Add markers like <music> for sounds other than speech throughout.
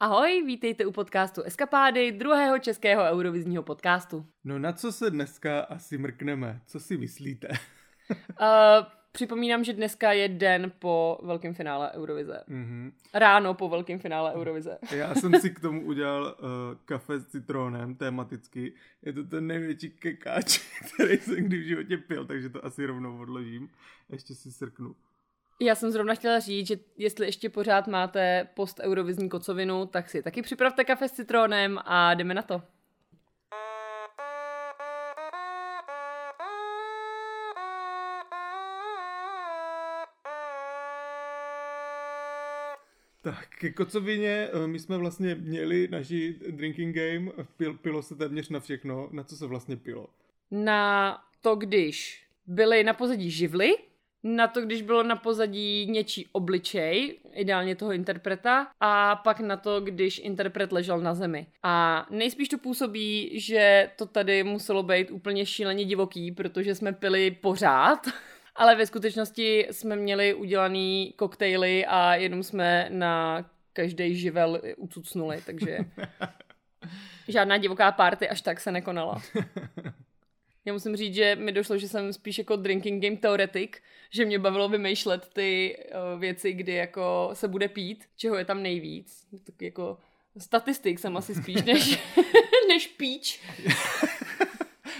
Ahoj, vítejte u podcastu Eskapády, druhého českého eurovizního podcastu. No na co se dneska asi mrkneme? Co si myslíte? uh, <laughs> připomínám, že dneska je den po velkém finále Eurovize. Mm-hmm. Ráno po velkém finále Eurovize. Já jsem si k tomu udělal uh, kafe s citronem tematicky. Je to ten největší kekáč, <laughs> který jsem kdy v životě pil, takže to asi rovnou odložím. Ještě si srknu. Já jsem zrovna chtěla říct, že jestli ještě pořád máte post eurovizní kocovinu, tak si taky připravte kafe s citrónem a jdeme na to. Tak, ke kocovině, eh, my jsme vlastně měli naši drinking game, pil, pilo se téměř na všechno. Na co se vlastně pilo? Na to, když byly na pozadí živly, na to, když bylo na pozadí něčí obličej, ideálně toho interpreta, a pak na to, když interpret ležel na zemi. A nejspíš to působí, že to tady muselo být úplně šíleně divoký, protože jsme pili pořád. <laughs> Ale ve skutečnosti jsme měli udělaný koktejly a jenom jsme na každý živel ucucnuli, takže <laughs> žádná divoká party až tak se nekonala. <laughs> Já musím říct, že mi došlo, že jsem spíš jako drinking game teoretik, že mě bavilo vymýšlet ty uh, věci, kdy jako se bude pít, čeho je tam nejvíc. Tak jako statistik jsem asi spíš než, <laughs> než píč.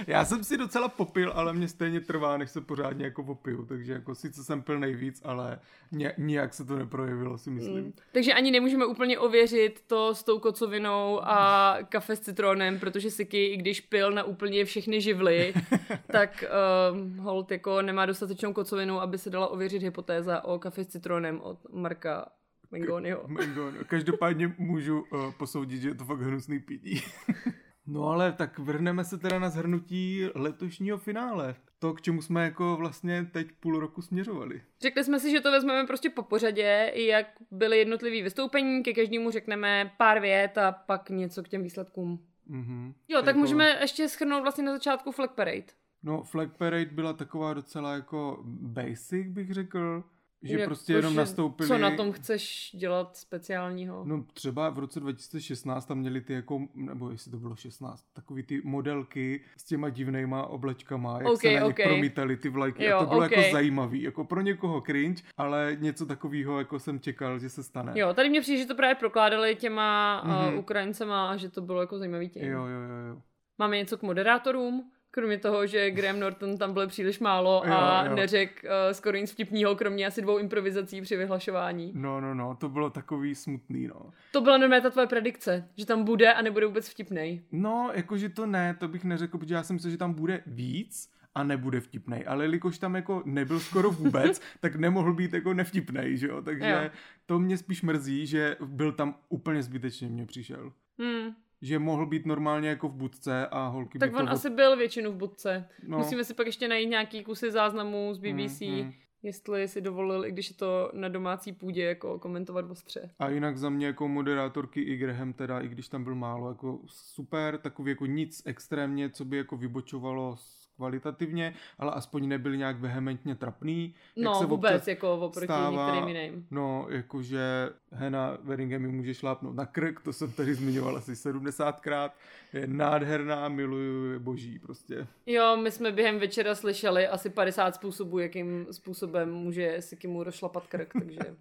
Já jsem si docela popil, ale mě stejně trvá, než se pořádně jako popiju, takže jako sice jsem pil nejvíc, ale ně, nijak se to neprojevilo, si myslím. Mm. Takže ani nemůžeme úplně ověřit to s tou kocovinou a kafe s citronem, protože Siky, i když pil na úplně všechny živly, <laughs> tak uh, hold jako nemá dostatečnou kocovinu, aby se dala ověřit hypotéza o kafe s citronem od Marka Mengoniho. K- Každopádně můžu uh, posoudit, že je to fakt hnusný pití. <laughs> No ale tak vrhneme se teda na zhrnutí letošního finále. To, k čemu jsme jako vlastně teď půl roku směřovali. Řekli jsme si, že to vezmeme prostě po pořadě, jak byly jednotlivý vystoupení, ke každému řekneme pár vět a pak něco k těm výsledkům. Mm-hmm. Jo, tak jako... můžeme ještě schrnout vlastně na začátku Flag Parade. No, Flag Parade byla taková docela jako basic, bych řekl. Že Jak prostě to, jenom že nastoupili... Co na tom chceš dělat speciálního? No třeba v roce 2016 tam měli ty jako, nebo jestli to bylo 16, takový ty modelky s těma divnýma oblečkama, jak okay, se na okay. promítali ty vlajky jo, a to bylo jako okay. jako zajímavý, jako pro někoho cringe, ale něco takového jako jsem čekal, že se stane. Jo, tady mě přijde, že to právě prokládali těma mm-hmm. uh, Ukrajincema a že to bylo jako zajímavý tím. Jo, jo, jo, jo. Máme něco k moderátorům? Kromě toho, že Graham Norton tam byl příliš málo a jo, jo. neřek uh, skoro nic vtipného, kromě asi dvou improvizací při vyhlašování. No, no, no, to bylo takový smutný, no. To byla normálně ta tvoje predikce, že tam bude a nebude vůbec vtipný. No, jakože to ne, to bych neřekl, protože já jsem myslel, že tam bude víc, a nebude vtipný. Ale jelikož tam jako nebyl skoro vůbec, <laughs> tak nemohl být jako nevtipný, že jo? Takže jo. to mě spíš mrzí, že byl tam úplně zbytečně mě přišel. Hmm že mohl být normálně jako v budce a holky Tak by on to... asi byl většinu v budce. No. Musíme si pak ještě najít nějaký kusy záznamů z BBC, mm, mm. jestli si dovolil, i když je to na domácí půdě, jako komentovat ostře. A jinak za mě jako moderátorky i Graham teda, i když tam byl málo, jako super, takový jako nic extrémně, co by jako vybočovalo kvalitativně, ale aspoň nebyl nějak vehementně trapný. No jak se vůbec, jako oproti stává, některým jiným. No, jakože Hena Weringham mi může šlápnout na krk, to jsem tady zmiňoval asi 70krát. Je nádherná, miluju, je boží prostě. Jo, my jsme během večera slyšeli asi 50 způsobů, jakým způsobem může si Kimu rozšlapat krk, takže... <laughs>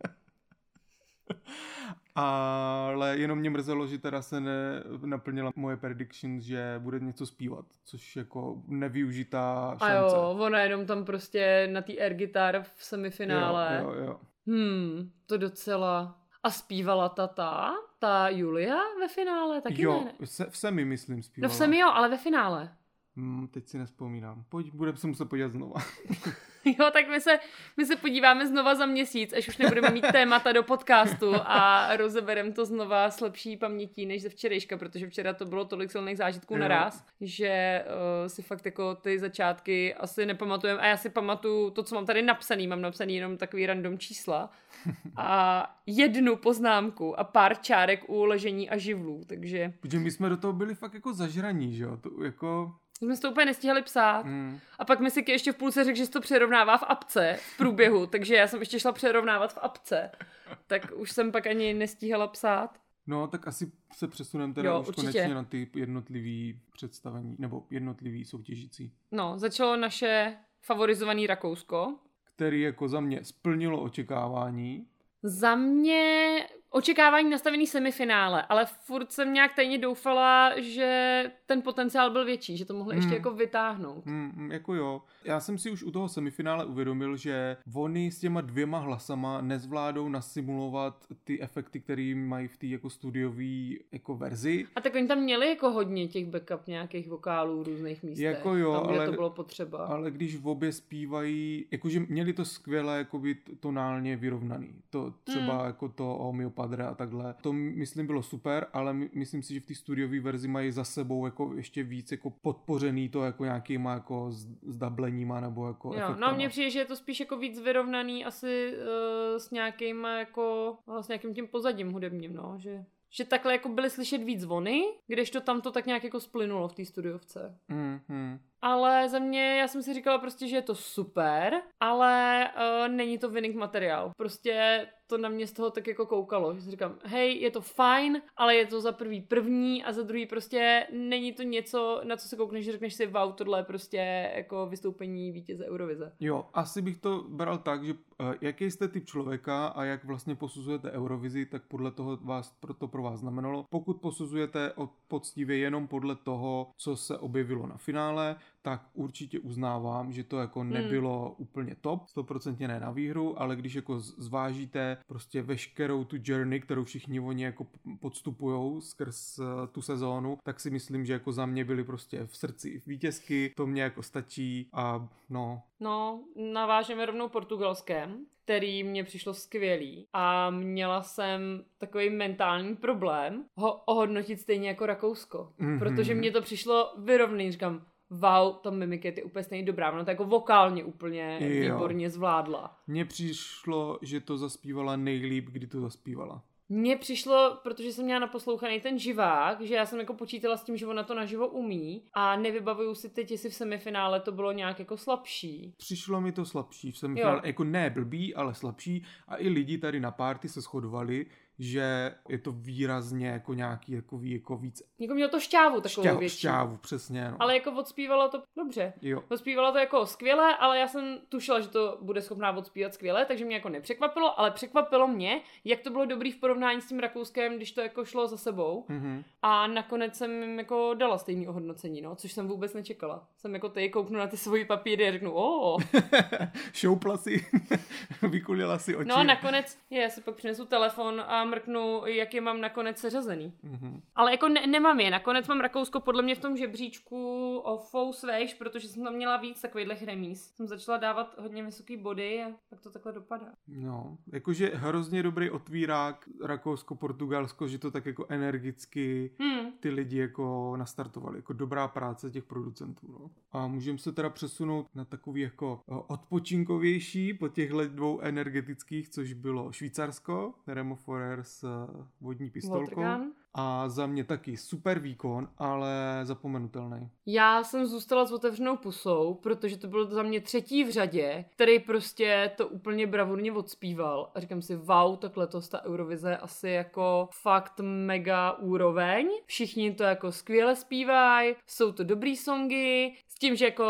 ale jenom mě mrzelo, že teda se ne, naplnila moje prediction, že bude něco zpívat, což jako nevyužitá šance. A jo, ona jenom tam prostě na té air guitar v semifinále. Jo, jo, jo. Hmm, to docela... A zpívala ta ta, ta Julia ve finále? Taky jo, ne, v semi myslím zpívala. No v semi jo, ale ve finále. Hmm, teď si nespomínám. Pojď, budeme se muset podívat znova. <laughs> <laughs> Jo, tak my se, my se podíváme znova za měsíc, až už nebudeme mít témata do podcastu a rozebereme to znova s lepší pamětí než ze včerejška, protože včera to bylo tolik silných zážitků jo. naraz, že uh, si fakt jako ty začátky asi nepamatujeme. A já si pamatuju to, co mám tady napsaný, mám napsaný jenom takový random čísla <laughs> a jednu poznámku a pár čárek u ležení a živlů, takže... Protože my jsme do toho byli fakt jako zažraní, že jo? To jako jsme to úplně nestihli psát. Mm. A pak mi si ještě v půlce řekl, že se to přerovnává v apce v průběhu, <laughs> takže já jsem ještě šla přerovnávat v apce. Tak už jsem pak ani nestíhala psát. No, tak asi se přesuneme teda Jo, už určitě. konečně na ty jednotlivý představení, nebo jednotlivý soutěžící, No, začalo naše favorizované Rakousko. který jako za mě splnilo očekávání. Za mě očekávání nastavený semifinále, ale furt jsem nějak tajně doufala, že ten potenciál byl větší, že to mohli ještě Hmm. jako vytáhnout. Mm, mm, jako jo. Já jsem si už u toho semifinále uvědomil, že oni s těma dvěma hlasama nezvládou nasimulovat ty efekty, které mají v té jako studiové jako verzi. A tak oni tam měli jako hodně těch backup nějakých vokálů v různých místech. Jako jo, tam, ale- to bylo potřeba. Ale když v obě zpívají, jakože měli to skvěle jakoby tonálně vyrovnaný. To třeba Hmm. jako to o Mio Padre a takhle. To myslím bylo super, ale my, myslím si, že v té studiové verzi mají za sebou jako ještě víc jako podpořený to jako nějakýma jako zdableníma nebo jako Jo, efektama. no mně přijde, že je to spíš jako víc vyrovnaný asi uh, s nějakým jako, no, s nějakým tím pozadím hudebním, no, že, že takhle jako byly slyšet víc zvony, kdežto tam to tak nějak jako splynulo v té studiovce. Mm, mm. Ale za mě, já jsem si říkala prostě, že je to super, ale uh, není to winning materiál. Prostě to na mě z toho tak jako koukalo, že si říkám, hej, je to fajn, ale je to za prvý první a za druhý prostě není to něco, na co se koukneš, že řekneš si, wow, tohle je prostě jako vystoupení vítěze Eurovize. Jo, asi bych to bral tak, že uh, jaký jste typ člověka a jak vlastně posuzujete Eurovizi, tak podle toho vás, to pro vás znamenalo. Pokud posuzujete poctivě jenom podle toho, co se objevilo na finále, tak určitě uznávám, že to jako nebylo hmm. úplně top, stoprocentně ne na výhru, ale když jako zvážíte prostě veškerou tu journey, kterou všichni oni jako podstupujou skrz uh, tu sezónu, tak si myslím, že jako za mě byly prostě v srdci vítězky, to mě jako stačí a no, No, navážeme rovnou portugalském, který mě přišlo skvělý a měla jsem takový mentální problém ho ohodnotit stejně jako Rakousko, Mhm. mm-hmm. protože mě to přišlo vyrovný, říkám, wow, ta mimika je úplně stejně dobrá, ona to jako vokálně úplně Jo. výborně zvládla. Mně přišlo, že to zaspívala nejlíp, kdy to zaspívala. Mně přišlo, protože jsem měla naposlouchaný ten živák, že já jsem jako počítala s tím, že ona to naživo umí a nevybavuju si teď, jestli v semifinále to bylo nějak jako slabší. Přišlo mi to slabší v semifinále, jako ne blbý, ale slabší a i lidi tady na párty se shodovali, že je to výrazně jako nějaký takový jako víc Jako mělo to šťávu takovou šťávu, větší. šťávu přesně, no. Ale jako odspívalo to dobře. Jo. Odspívala to jako skvěle, ale já jsem tušila, že to bude schopná odspívat skvěle, takže mě jako nepřekvapilo, ale překvapilo mě, jak to bylo dobrý v porovnání s tím Rakouskem, když to jako šlo za sebou. Mhm. A nakonec jsem jim jako dala stejný ohodnocení, no, což jsem vůbec nečekala. Jsem jako ty kouknu na ty svoji papíry a řeknu, o. <laughs> Šoupla si, <laughs> vykulila si oči. No a nakonec, je, já si pak přinesu telefon a mrknu, jak je mám nakonec seřazený. Mhm. Ale jako ne, nemám je. Nakonec mám Rakousko podle mě v tom žebříčku o fous vejš, protože jsem tam měla víc takovýchhle remíz. Jsem začala dávat hodně vysoký body a pak to takhle dopadá. No, jakože hrozně dobrý otvírák Rakousko, Portugalsko, že to tak jako energicky Hmm. ty lidi jako nastartovali, jako dobrá práce těch producentů, no. A můžeme se teda přesunout na takový jako eh, odpočinkovější po těchhle dvou energetických, což bylo Švýcarsko, Remo Forer s eh, vodní pistolkou. Watergun. A za mě taky super výkon, ale zapomenutelný. Já jsem zůstala s otevřenou pusou, protože to byl za mě třetí v řadě, který prostě to úplně bravurně odspíval. A říkám si, wow, tak letos ta Eurovize asi jako fakt mega úroveň. Všichni to jako skvěle zpívají, jsou to dobrý songy, s tím, že jako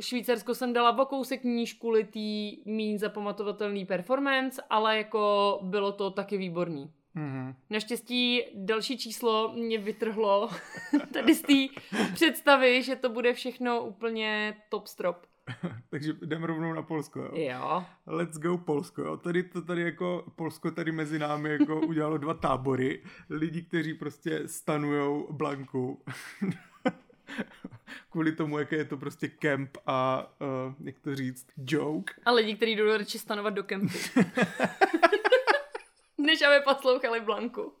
Švýcarsko jsem dala o kousek níž kvůli tý míň zapamatovatelný performance, ale jako bylo to taky výborný. Mhm. Naštěstí další číslo mě vytrhlo <laughs> tady z té představy, že to bude všechno úplně top strop. <laughs> Takže jdeme rovnou na Polsko, jo? Jo. Let's go Polsko, jo. Tady to tady jako, Polsko tady mezi námi jako udělalo dva tábory. Lidi, kteří prostě stanujou Blanku. <laughs> <laughs> Kvůli tomu, jaké je to prostě kemp a, uh, jak to říct, joke. A lidi, kteří jdou radši stanovat do kempu. <laughs> Než aby poslouchali Blanku.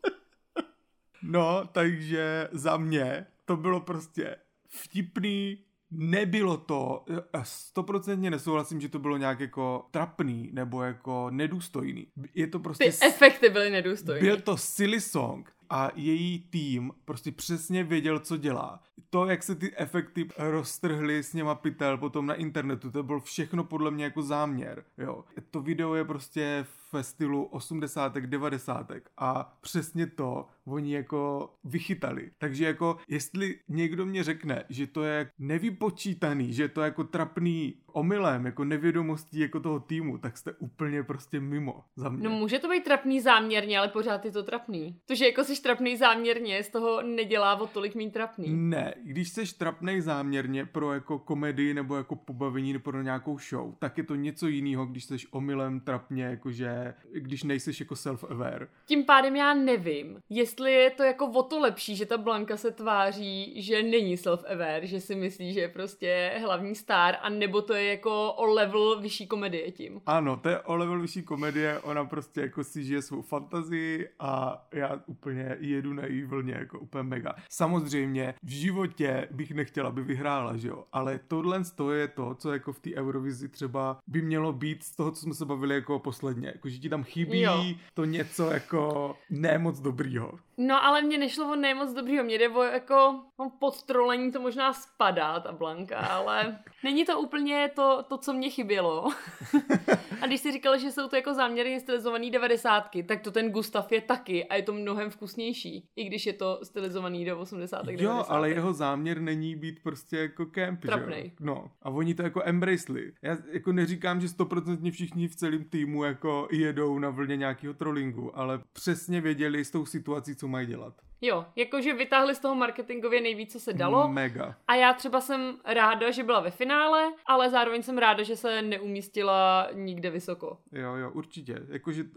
No, takže za mě to bylo prostě vtipný, nebylo to, já stoprocentně nesouhlasím, že to bylo nějak jako trapný nebo jako nedůstojný. Je to prostě... Ty efekty byly nedůstojné. Byl to silly song a její tým prostě přesně věděl, co dělá. To, jak se ty efekty roztrhly s něma pytel potom na internetu, to byl všechno podle mě jako záměr, jo. To video je prostě ve stylu 80. 90. a přesně to oni jako vychytali. Takže jako jestli někdo mě řekne, že to je nevypočítaný, že to je jako trapný omylem, jako nevědomostí jako toho týmu, tak jste úplně prostě mimo za mě. No může to být trapný záměrně, ale pořád je to trapný. To, že jako jsi trapný záměrně, z toho nedělá o tolik mít trapný. Ne, když jsi trapný záměrně pro jako komedii nebo jako pobavení nebo pro nějakou show, tak je to něco jiného, když jsi omylem trapně, jakože když nejseš jako self-aware. Tím pádem já nevím, jestli je to jako o to lepší, že ta Blanka se tváří, že není self-aware, že si myslí, že je prostě hlavní star, a nebo to je jako o level vyšší komedie tím. Ano, to je o level vyšší komedie, ona prostě jako si žije svou fantazii a já úplně jedu na její vlně, jako úplně mega. Samozřejmě v životě bych nechtěla, aby vyhrála, že jo, ale tohle to je to, co jako v té Eurovizi třeba by mělo být z toho, co jsme se bavili jako posledně, jako že ti tam chybí jo. to něco jako nemoc dobrýho. No ale mě nešlo o nemoc dobrýho, mě jde o jako no, podtrolení to možná spadá ta Blanka, ale <laughs> není to úplně to, to co mě chybělo. <laughs> a když jsi říkal, že jsou to jako záměrně stylizovaný devadesátky, tak to ten Gustav je taky a je to mnohem vkusnější, i když je to stylizovaný do 80. Jo, 90. ale jeho záměr není být prostě jako camp, Trapnej. Že? No, a oni to jako embraceli. Já jako neříkám, že stoprocentně všichni v celém týmu jako jedou na vlně nějakého trollingu, ale přesně věděli s tou situací, co mají dělat. Jo, jakože vytáhli z toho marketingově nejvíc, co se dalo. Mega. A já třeba jsem ráda, že byla ve finále, ale zároveň jsem ráda, že se neumístila nikde vysoko. Jo, jo, určitě. Jakože uh,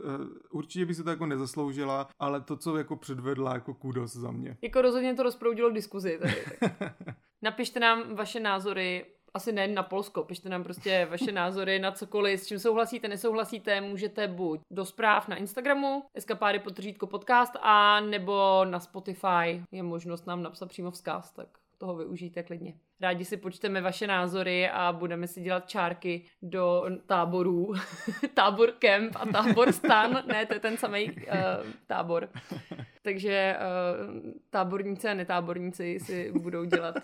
určitě by se to jako nezasloužila, ale to, co jako předvedla, jako kudos za mě. Jako rozhodně to rozproudilo diskuzi tady. Tak. <laughs> Napište nám vaše názory asi ne na Polsko, pište nám prostě vaše názory na cokoliv, s čím souhlasíte, nesouhlasíte, můžete buď do zpráv na Instagramu, eskapády potržítko podcast, a nebo na Spotify je možnost nám napsat přímo vzkaz, tak toho využijte klidně. Rádi si počteme vaše názory a budeme si dělat čárky do táborů. <laughs> tábor kemp a tábor stan. ne, to je ten samý uh, tábor. Takže uh, táborníci a netáborníci si budou dělat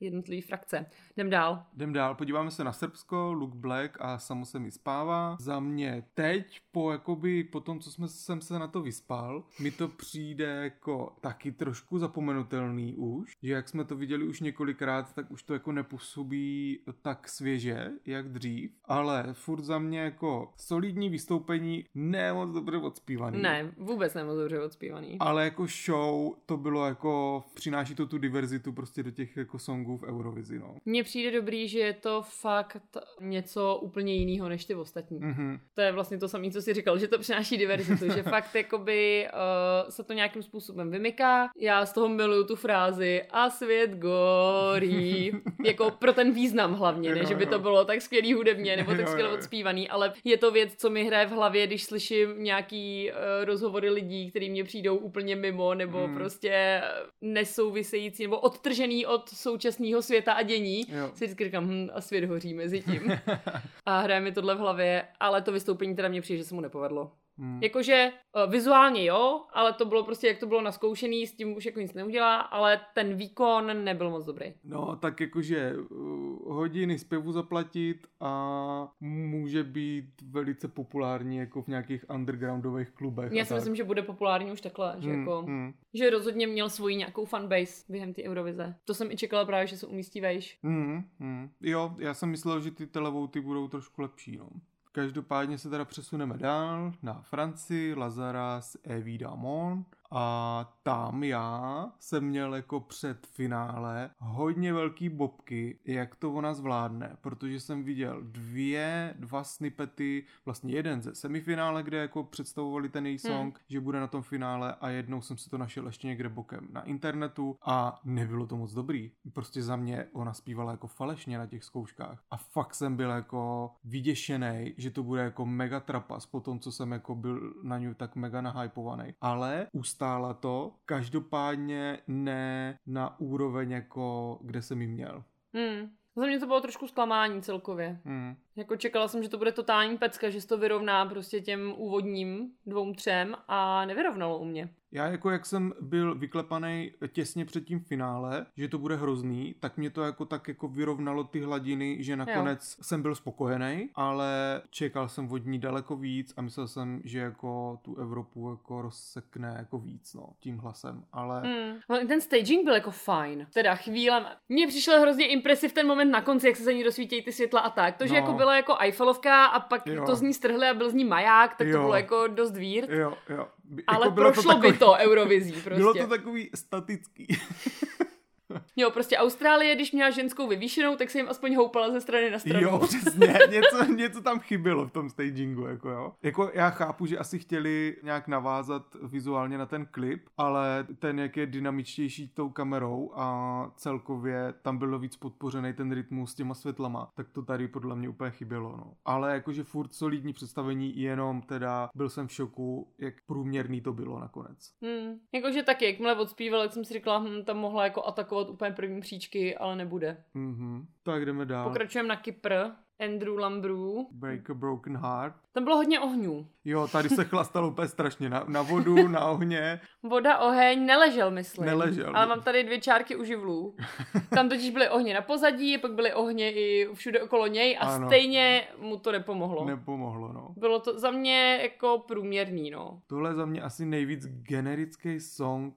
jednotlivé frakce. Jdem dál. Jdem dál, podíváme se na Srbsko, Luke Black a Samo se mi spává. Za mě teď, po, jakoby, po tom, co jsme, jsem se na to vyspal, mi to přijde jako taky trošku zapomenutelný už, že jak jsme to viděli už několikrát, tak už to jako nepůsobí tak svěže, jak dřív, ale furt za mě jako solidní vystoupení, ne moc dobře odspívaný. Ne, vůbec ne moc dobře odspívaný. Ale jako show to bylo jako, přináší to tu diverzitu prostě do těch jako songů songů v Eurovizi. No. Mně přijde dobrý, že je to fakt něco úplně jiného než ty ostatní. Mm-hmm. To je vlastně to samé, co jsi říkal, že to přináší diverzitu, že <laughs> fakt jakoby uh, se to nějakým způsobem vymyká. Já z toho miluju tu frázi a svět gorí. <laughs> jako pro ten význam hlavně, ne, že by to bylo tak skvělý hudebně nebo <laughs> tak skvěle odspívaný, ale je to věc, co mi hraje v hlavě, když slyším nějaký uh, rozhovory lidí, který mě přijdou úplně mimo nebo mm. prostě nesouvisející nebo odtržený od současné současného světa a dění, jo. si vždycky říkám, hm, a svět hoří mezi tím. <laughs> a hraje mi tohle v hlavě, ale to vystoupení teda mě přijde, že se mu nepovedlo. Hmm. Jakože uh, vizuálně jo, ale to bylo prostě, jak to bylo naskoušený, s tím už jako nic neudělá, ale ten výkon nebyl moc dobrý. No, tak jakože uh, hodiny zpěvu zaplatit a může být velice populární jako v nějakých undergroundových klubech. Já si tak. myslím, že bude populární už takhle, že hmm, jako, hmm. že rozhodně měl svoji nějakou fanbase během té Eurovize. To jsem i čekala právě, že se umístí vejš. Hmm, hmm. Jo, já jsem myslel, že ty televouty budou trošku lepší, no. Každopádně se teda přesuneme dál na Francii, Lazarus, Evie Damon a tam já jsem měl jako před finále hodně velký bobky, jak to ona zvládne, protože jsem viděl dvě, dva snippety, vlastně jeden ze semifinále, kde jako představovali ten její song, hmm. že bude na tom finále a jednou jsem si to našel ještě někde bokem na internetu a nebylo to moc dobrý. Prostě za mě ona zpívala jako falešně na těch zkouškách a fakt jsem byl jako vyděšený, že to bude jako mega trapas po tom, co jsem jako byl na ní tak mega nahypovaný. Ale ustála to, každopádně ne na úroveň jako kde jsem ji měl. Hmm. Za mě to bylo trošku zklamání celkově. Hmm. Jako čekala jsem, že to bude totální pecka, že se to vyrovná prostě těm úvodním dvou třem a nevyrovnalo u mě. Já jako jak jsem byl vyklepaný těsně před tím finále, že to bude hrozný, tak mě to jako tak jako vyrovnalo ty hladiny, že nakonec jo. jsem byl spokojený, ale čekal jsem od ní daleko víc a myslel jsem, že jako tu Evropu jako rozsekne jako víc, no, tím hlasem, ale... Hmm. Ten staging byl jako fajn, teda chvíle. Mně přišel hrozně impresiv ten moment na konci, jak se za ní rozsvítějí ty světla a tak. To, že no. jako byla jako Eiffelovka a pak jo. to z ní strhli a byl z ní maják, tak jo. to bylo jako dost vír. Jo, jo. Jako Ale prošlo to takový, by to Eurovizí prostě. <laughs> Bylo to takový statický. <laughs> <laughs> Jo, prostě Austrálie, když měla ženskou vyvýšenou, tak se jim aspoň houpala ze strany na stranu. Jo, <laughs> přesně, něco, něco tam chybělo v tom stagingu, jako jo. Jako já chápu, že asi chtěli nějak navázat vizuálně na ten klip, ale ten, jak je dynamičtější tou kamerou a celkově tam bylo víc podpořený ten rytmus s těma světlama, tak to tady podle mě úplně chybělo, no. Ale jakože furt solidní představení, jenom teda byl jsem v šoku, jak průměrný to bylo nakonec. Hmm. Jakože taky, jakmile odspíval, jak jsem si říkala, hm, tam mohla jako atakovat úplně první příčky, ale nebude. Mhm. Tak jdeme dál. Pokračujeme na Kypr. Andrew Lambru. Break a Broken Heart. Tam bylo hodně ohňů. Jo, tady se chlastalo úplně strašně. Na, na vodu, na ohně. Voda, oheň, neležel, myslím. Neležel. Ale mám tady dvě čárky u živlů. Tam totiž byly ohně na pozadí, pak byly ohně i všude okolo něj a ano. stejně mu to nepomohlo. Nepomohlo, no. Bylo to za mě jako průměrný, no. Tohle za mě asi nejvíc generický song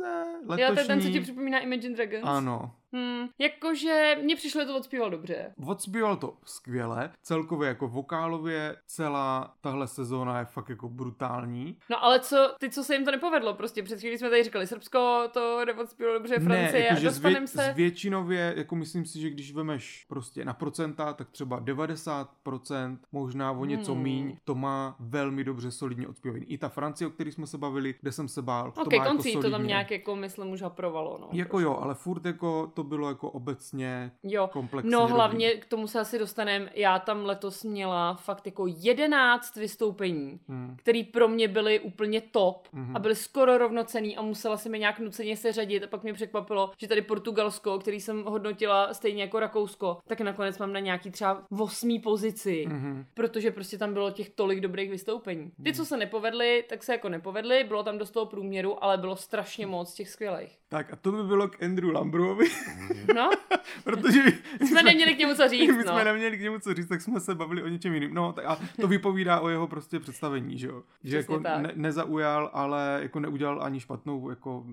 Euro letošní. Jo, to je ten, co ti připomíná Imagine Dragons. Ano, Hmm, jakože mně přišlo, že to odspíval dobře. Odspíval to skvěle, celkově jako vokálově celá tahle sezóna je fakt jako brutální. No ale co, ty co se jim to nepovedlo, prostě před chvíli jsme tady říkali Srbsko, to neodspívalo dobře, Francie, ne, jako, dostaneme se... Zvětšinově, jako myslím si, že když vemeš prostě na procenta, tak třeba 90%, možná o něco hmm. míň, to má velmi dobře solidně odspívaný. I ta Francie, o které jsme se bavili, kde jsem se bál, okay, to má konci jako to tam nějak jako myslím už haprovalo, no. Jako trošku. jo, ale furt jako to bylo jako obecně jo. komplexně No dobrý. hlavně k tomu se asi dostaneme. Já tam letos měla fakt jako jedenáct vystoupení, hmm. které pro mě byly úplně top hmm. a byly skoro rovnocený a musela si mi nějak nuceně seřadit a pak mě překvapilo, že tady Portugalsko, který jsem hodnotila stejně jako Rakousko, tak nakonec mám na nějaký třeba osmý pozici, hmm. protože prostě tam bylo těch tolik dobrých vystoupení. Ty, hmm. co se nepovedly, tak se jako nepovedly, bylo tam dost toho průměru, ale bylo strašně moc těch skvělých. Tak a to by bylo k Andrew Lambrovi. <laughs> No. <laughs> Protože my jsme neměli k němu co říct. My no. jsme neměli k němu co říct, tak jsme se bavili o něčem jiným. No tak a to vypovídá o jeho prostě představení, že jo. Že jako ne, nezaujal, ale jako neudělal ani špatnou jako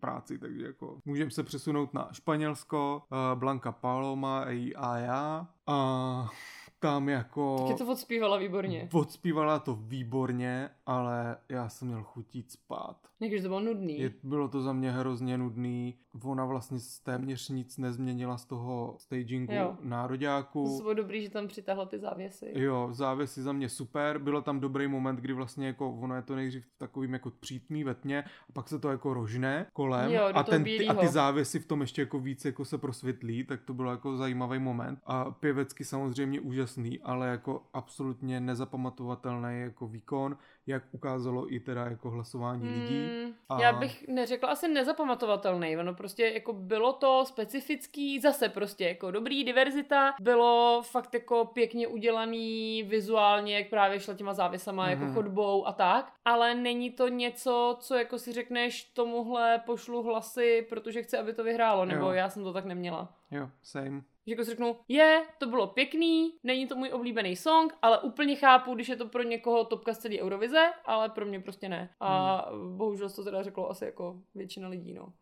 práci, takže jako můžeme se přesunout na Španělsko, uh, Blanka Paloma a já. A tam jako... Taky to odspívala výborně. Odspívala to výborně, ale já jsem měl chutit spát. Jakože to bylo nudný. Je, bylo to za mě hrozně nudný. Ona vlastně téměř nic nezměnila z toho stagingu jo. nároďáku. To bylo dobrý, že tam přitáhla ty závěsy. Jo, závěsy za mě super. Bylo tam dobrý moment, kdy vlastně jako ono je to nejdřív takovým jako přítmý ve tmě a pak se to jako rožne kolem jo, a, ten, ty, a ty závěsy v tom ještě jako víc jako se prosvětlí, tak to bylo jako zajímavý moment. A pěvecky samozřejmě úžasný, ale jako absolutně nezapamatovatelný jako výkon jak ukázalo i teda jako hlasování hmm, lidí. A... Já bych neřekla asi nezapamatovatelný, ono prostě jako bylo to specifický, zase prostě jako dobrý diverzita, bylo fakt jako pěkně udělaný vizuálně, jak právě šla těma závěsama, mm-hmm. jako mhm. chodbou a tak, ale není to něco, co jako si řekneš tomuhle pošlu hlasy, protože chci, aby to vyhrálo, nebo jo. já jsem to tak neměla. Jo, same. Že jako si řeknu, je, to bylo pěkný, není to můj oblíbený song, ale úplně chápu, když je to pro někoho topka z celé Eurovize, ale pro mě prostě ne. A hmm. bohužel to teda řeklo asi jako většina lidí, no.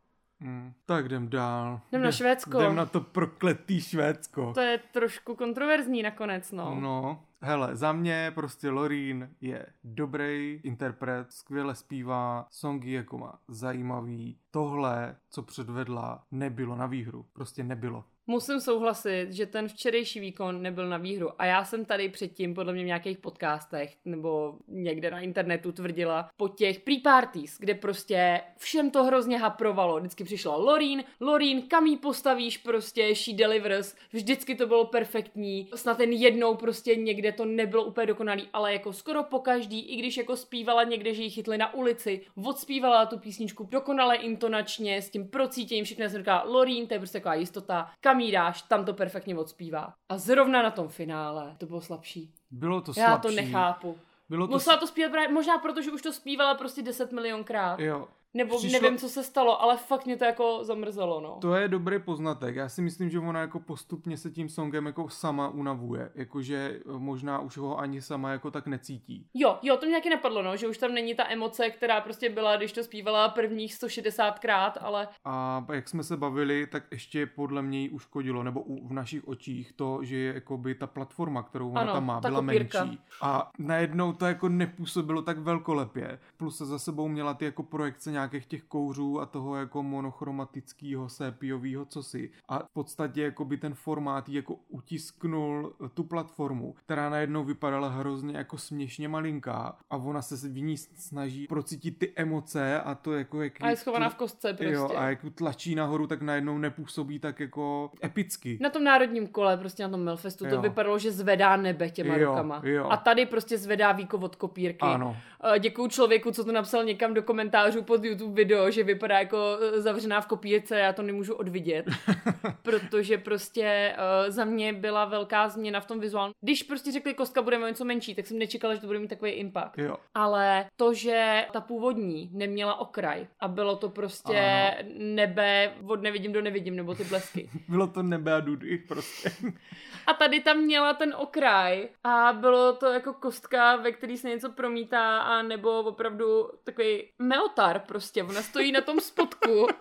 Hmm. Tak jdem dál. Jdem na Švédsko. Jdem na to prokletý Švédsko. To je trošku kontroverzní nakonec, no. No, hele, za mě prostě Lorín je dobrý interpret, skvěle zpívá, songy jako má zajímavý. Tohle, co předvedla, nebylo na výhru. Prostě nebylo. Musím souhlasit, že ten včerejší výkon nebyl na výhru. A já jsem tady předtím, podle mě v nějakých podcastech nebo někde na internetu tvrdila po těch pre-parties, kde prostě všem to hrozně haprovalo. Vždycky přišla Lorín, Lorín, kam jí postavíš prostě, she delivers, vždycky to bylo perfektní. Snad ten jednou prostě někde to nebylo úplně dokonalý, ale jako skoro po každý, i když jako zpívala někde, že ji chytli na ulici, odspívala tu písničku dokonale intonačně, s tím procítěním, všechno jsem říkala, Lorín, to je prostě taková jistota, kam kam jí dáš, tam to perfektně odspívá. A zrovna na tom finále to bylo slabší. Bylo to slabší. Já to nechápu. Bylo to... Musela to zpívat právě, možná proto, že už to zpívala prostě 10 milionkrát. Jo, Nebo Přišlo- nevím, co se stalo, ale fakt mě to jako zamrzelo, no. To je dobrý poznatek. Já si myslím, že ona jako postupně se tím songem jako sama unavuje. Jakože možná už ho ani sama jako tak necítí. Jo, jo, to mě taky napadlo, no, že už tam není ta emoce, která prostě byla, když to zpívala prvních 160krát, ale A jak jsme se bavili, tak ještě podle mě jí uškodilo, nebo u, v našich očích to, že je jakoby ta platforma, kterou ona Ano, tam má, byla kopírka. menší. A najednou to jako nepůsobilo tak velkolepě. Plus se za sebou měla ty jako projekce nějakých těch kouřů a toho jako monochromatického sépiového cosi. A v podstatě jakoby ten formát jako utisknul tu platformu, která najednou vypadala hrozně jako směšně malinká a ona se v ní snaží procítit ty emoce a to jako jak a je schovaná v kostce prostě. Jo, a jak tlačí nahoru, tak najednou nepůsobí tak jako epicky. Na tom národním kole, prostě na tom Melfestu, to Jo. vypadalo, že zvedá nebe těma Jo, rukama. jo. A tady prostě zvedá víko od kopírky. Ano. Eh, Děkuju člověku, co to napsal někam do komentářů pod YouTube video, že vypadá jako eh, zavřená v kopírce, já to nemůžu odvidět. <laughs> protože prostě uh, za mě byla velká změna v tom vizuálním. Když prostě řekli, kostka bude něco menší, tak jsem nečekala, že to bude mít takový impact. Jo. Ale to, že ta původní neměla okraj a bylo to prostě Ano. nebe od nevidím do nevidím, nebo ty blesky. <laughs> Bylo to nebe a dudy prostě. A tady tam měla ten okraj a bylo to jako kostka, ve který se něco promítá a nebo opravdu takový meotar prostě. Ona stojí na tom spodku. <laughs>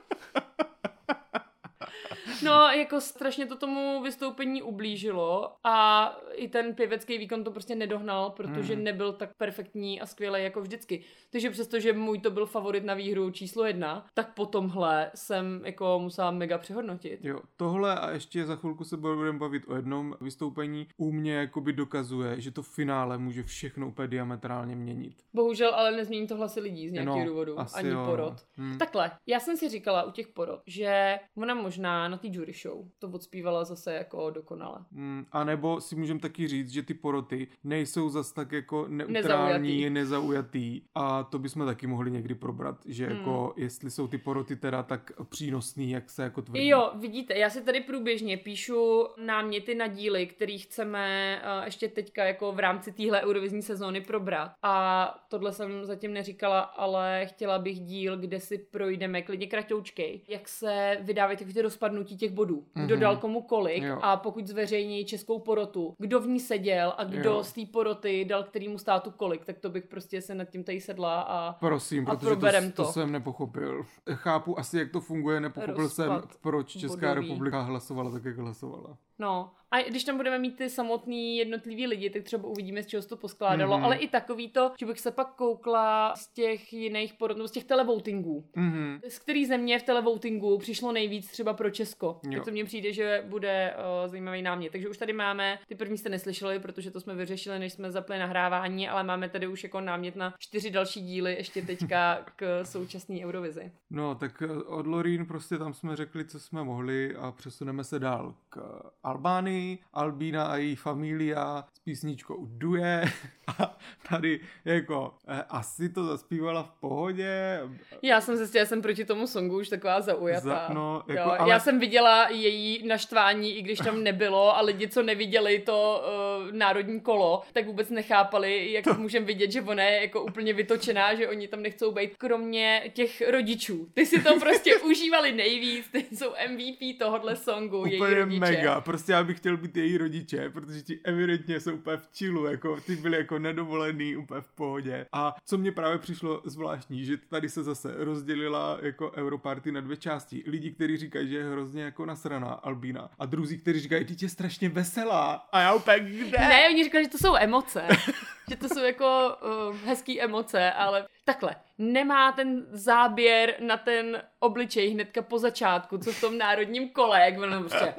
No, jako strašně to tomu vystoupení ublížilo a i ten pěvecký výkon to prostě nedohnal, protože Hmm. nebyl tak perfektní a skvělý jako vždycky. Takže přestože můj to byl favorit na výhru číslo jedna, tak po tomhle jsem jako musela mega přehodnotit. Jo, tohle a ještě za chvilku se budeme bavit o jednom vystoupení u mě jakoby dokazuje, že to finále může všechno úplně diametrálně měnit. Bohužel ale nezmění to hlasy lidí z nějakého No, důvodu. Ani jo, no. porod. Hmm. Takhle, já jsem si říkala u těch porod, že ona možná na té jury show to odspívala zase jako dokonale. Mm, a nebo si můžeme taky říct, že ty poroty nejsou zas tak jako neutrální, Nezaujatý. nezaujatý a to bychom taky mohli někdy probrat, že Hmm. jako jestli jsou ty poroty teda tak přínosný, jak se jako tvrdí. Jo, vidíte, já si tady průběžně píšu náměty na díly, který chceme uh, ještě teďka jako v rámci téhle eurovizní sezóny probrat. A tohle jsem zatím neříkala, ale chtěla bych díl, kde si projdeme klidně kratoučkej, jak se vydávají takové ty rozpadnutí těch bodů. Kdo Mhm. dal komu kolik Jo. a pokud zveřejní českou porotu, kdo v ní seděl a kdo Jo. z té poroty dal kterému státu kolik, tak to bych prostě se nad tím tady sedla a Prosím, A protože to, proberem to to. jsem nepochopil. Chápu asi, jak to funguje, nepochopil jsem, Rozpad proč Česká bodový. republika hlasovala tak, jak hlasovala. No, a když tam budeme mít ty samotný jednotlivý lidi, tak třeba uvidíme, z čeho se to poskládalo, Mhm. mm-hmm. ale i takový to, že bych se pak koukla z těch jiných nebo z těch televotingů. Mhm. Z který země v televotingu přišlo nejvíc třeba pro Česko. Jo. Tak to mně přijde, že bude uh, zajímavý námět. Takže už tady máme, ty první jste neslyšeli, protože to jsme vyřešili, než jsme zapli nahrávání, ale máme tady už jako námět na čtyři další díly ještě teďka <laughs> k současné Eurovizi. No, tak eh, od Lorín prostě tam jsme řekli, co jsme mohli a přesuneme se dál k Albánii. Albína a její familia s písničkou Duje <laughs> a tady jako eh, asi to zaspívala v pohodě. Já jsem zjistila, že jsem proti tomu songu už taková zaujatá. Za- no, jako, jo, ale- Já jsem viděla její naštvání, i když tam nebylo a lidi, co neviděli to uh, národní kolo, tak vůbec nechápali, jak to... můžeme vidět, že ona je jako úplně vytočená, že oni tam nechcou být, kromě těch rodičů. Ty si to prostě <laughs> užívali nejvíc, ty jsou MVP tohohle songu, její Úplně rodiče. mega, prostě já bych chtěl být její rodiče, protože ti evidentně jsou úplně v čilu, jako ty byli jako nedovolený, úplně v pohodě. A co mě právě přišlo zvláštní, že tady se zase rozdělila jako Europarty na dvě části. Lidi, kteří říkají, že je hrozně jako nasraná Albína a druzí, kteří říkají, ty je strašně veselá. A já úplně kde? Ne, oni říkali, že to jsou emoce. <laughs> že to jsou jako uh, hezký emoce, ale takhle. Nemá ten záběr na ten obličej hnedka po začátku, co v tom národním kole, jak ono prostě...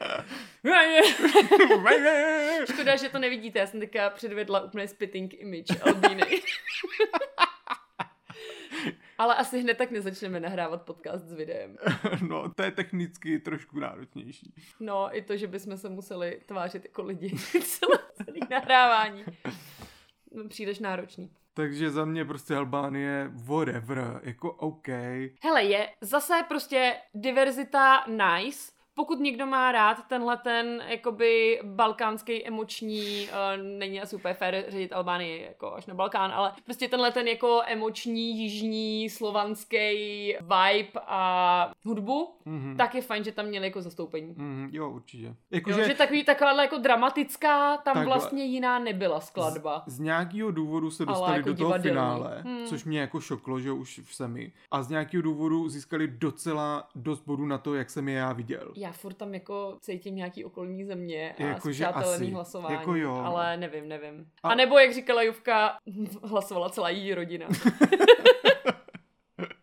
<laughs> Škoda, že to nevidíte, já jsem teďka předvedla úplně spitting image Albíny. <laughs> Ale asi hned tak nezačneme nahrávat podcast s videem. no, to je technicky trošku náročnější. No, i to, že bychom se museli tvářit jako lidi <laughs> celé celý nahrávání. No, Příliš náročný. Takže za mě prostě Albánie whatever, jako OK. Hele, je zase prostě diverzita nice, pokud někdo má rád tenhle ten jakoby balkánský emoční, uh, není asi úplně fér ředit Albánii jako až na Balkán, ale prostě tenhle ten jako emoční, jižní, slovanský vibe a hudbu, mm-hmm. tak je fajn, že tam měli jako zastoupení. Mm, jo, určitě. Jako, jo, že... že takový, taková jako dramatická, tam tak, vlastně jiná nebyla skladba. Z, z nějakého důvodu se dostali jako do toho finále, hmm. což mě jako šoklo, že už v semi. A z nějakého důvodu získali docela dost bodů na to, jak jsem je já viděl. Já furt tam jako cítím nějaký okolní země a jako, asi. hlasování, jako jo. ale nevím, nevím. A... a nebo, jak říkala Juvka, <laughs> hlasovala celá její rodina. <laughs>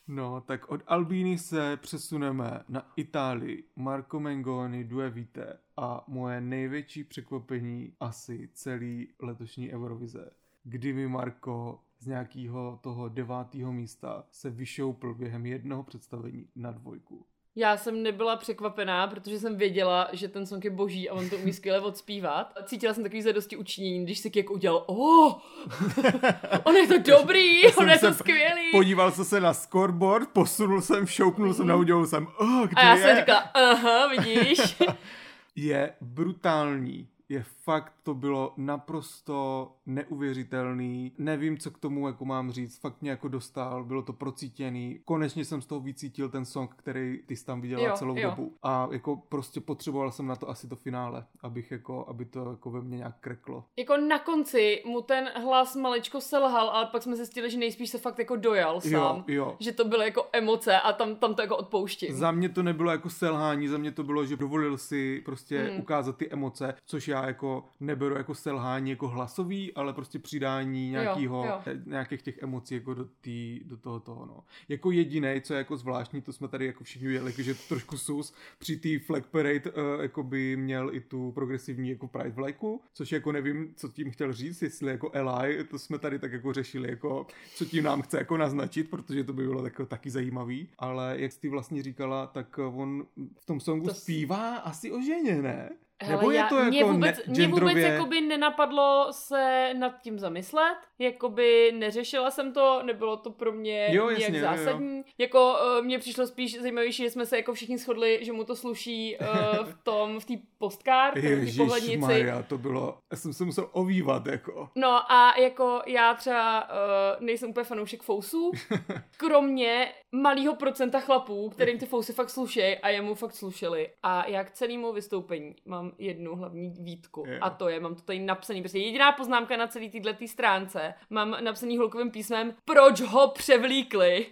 No, tak od Albíny se přesuneme na Itálii. Marco Mengoni, Due Vite a moje největší překvapení asi celý letošní Eurovize, kdy mi Marko z nějakého toho devátého místa se vyšoupl během jednoho představení na dvojku. Já jsem nebyla překvapená, protože jsem věděla, že ten song je boží a on to umí skvěle odspívat. Cítila jsem takový zadosti učinění, když si jak udělal, oh, <laughs> on je to dobrý, on je to skvělý. Podíval jsem se na scoreboard, posunul jsem, šoupnul jsem, naudělal jsem, oh, kde A já je? jsem říkala, aha, vidíš. <laughs> je brutální je fakt, to bylo naprosto neuvěřitelný. Nevím, co k tomu jako mám říct, fakt mě jako dostal, bylo to procítěný. Konečně jsem z toho vycítil ten song, který ty jsi tam viděla jo, celou jo. dobu. A jako prostě potřeboval jsem na to asi to finále, abych jako, aby to jako ve mně nějak kreklo. Jako na konci mu ten hlas maličko selhal, ale pak jsme zjistili, že nejspíš se fakt jako dojal sám. Jo, jo. Že to bylo jako emoce a tam, tam to jako odpouštím. Za mě to nebylo jako selhání, za mě to bylo, že dovolil si prostě hmm. ukázat ty emoce, což já jako neberu jako selhání jako hlasový, ale prostě přidání nějakýho, nějakých těch emocí jako do, tý, do toho toho, no. Jako jediný, co je jako zvláštní, to jsme tady jako všichni viděli, že to trošku sus, při té flag parade uh, jako by měl i tu progresivní jako pride vlajku, což jako nevím, co tím chtěl říct, jestli jako Eli, to jsme tady tak jako řešili, jako co tím nám chce jako naznačit, protože to by bylo tak, taky zajímavý, ale jak jsi vlastně říkala, tak on v tom songu to zpívá asi o ženě, ne? Hele, Nebo je to jako mě vůbec, ne, mě vůbec jakoby nenapadlo se nad tím zamyslet, jakoby neřešila jsem to, nebylo to pro mě jo, jasně, nějak zásadní. Jo, jo. Jako uh, mně přišlo spíš zajímavější, že jsme se jako všichni shodli, že mu to sluší uh, v tom, v té postkár, v té pohlednici. Maria, to bylo, já jsem se musel ovývat, jako. No a jako já třeba uh, nejsem úplně fanoušek fousů, <laughs> kromě malého procenta chlapů, kterým ty fousy fakt slušejí a jemu fakt slušeli. A já k celému vystoupení mám jednu hlavní výtku. Yeah. A to je, mám to tady napsaný, prostě jediná poznámka na celý této stránce, mám napsaný holkovým písmem, proč ho převlíkli.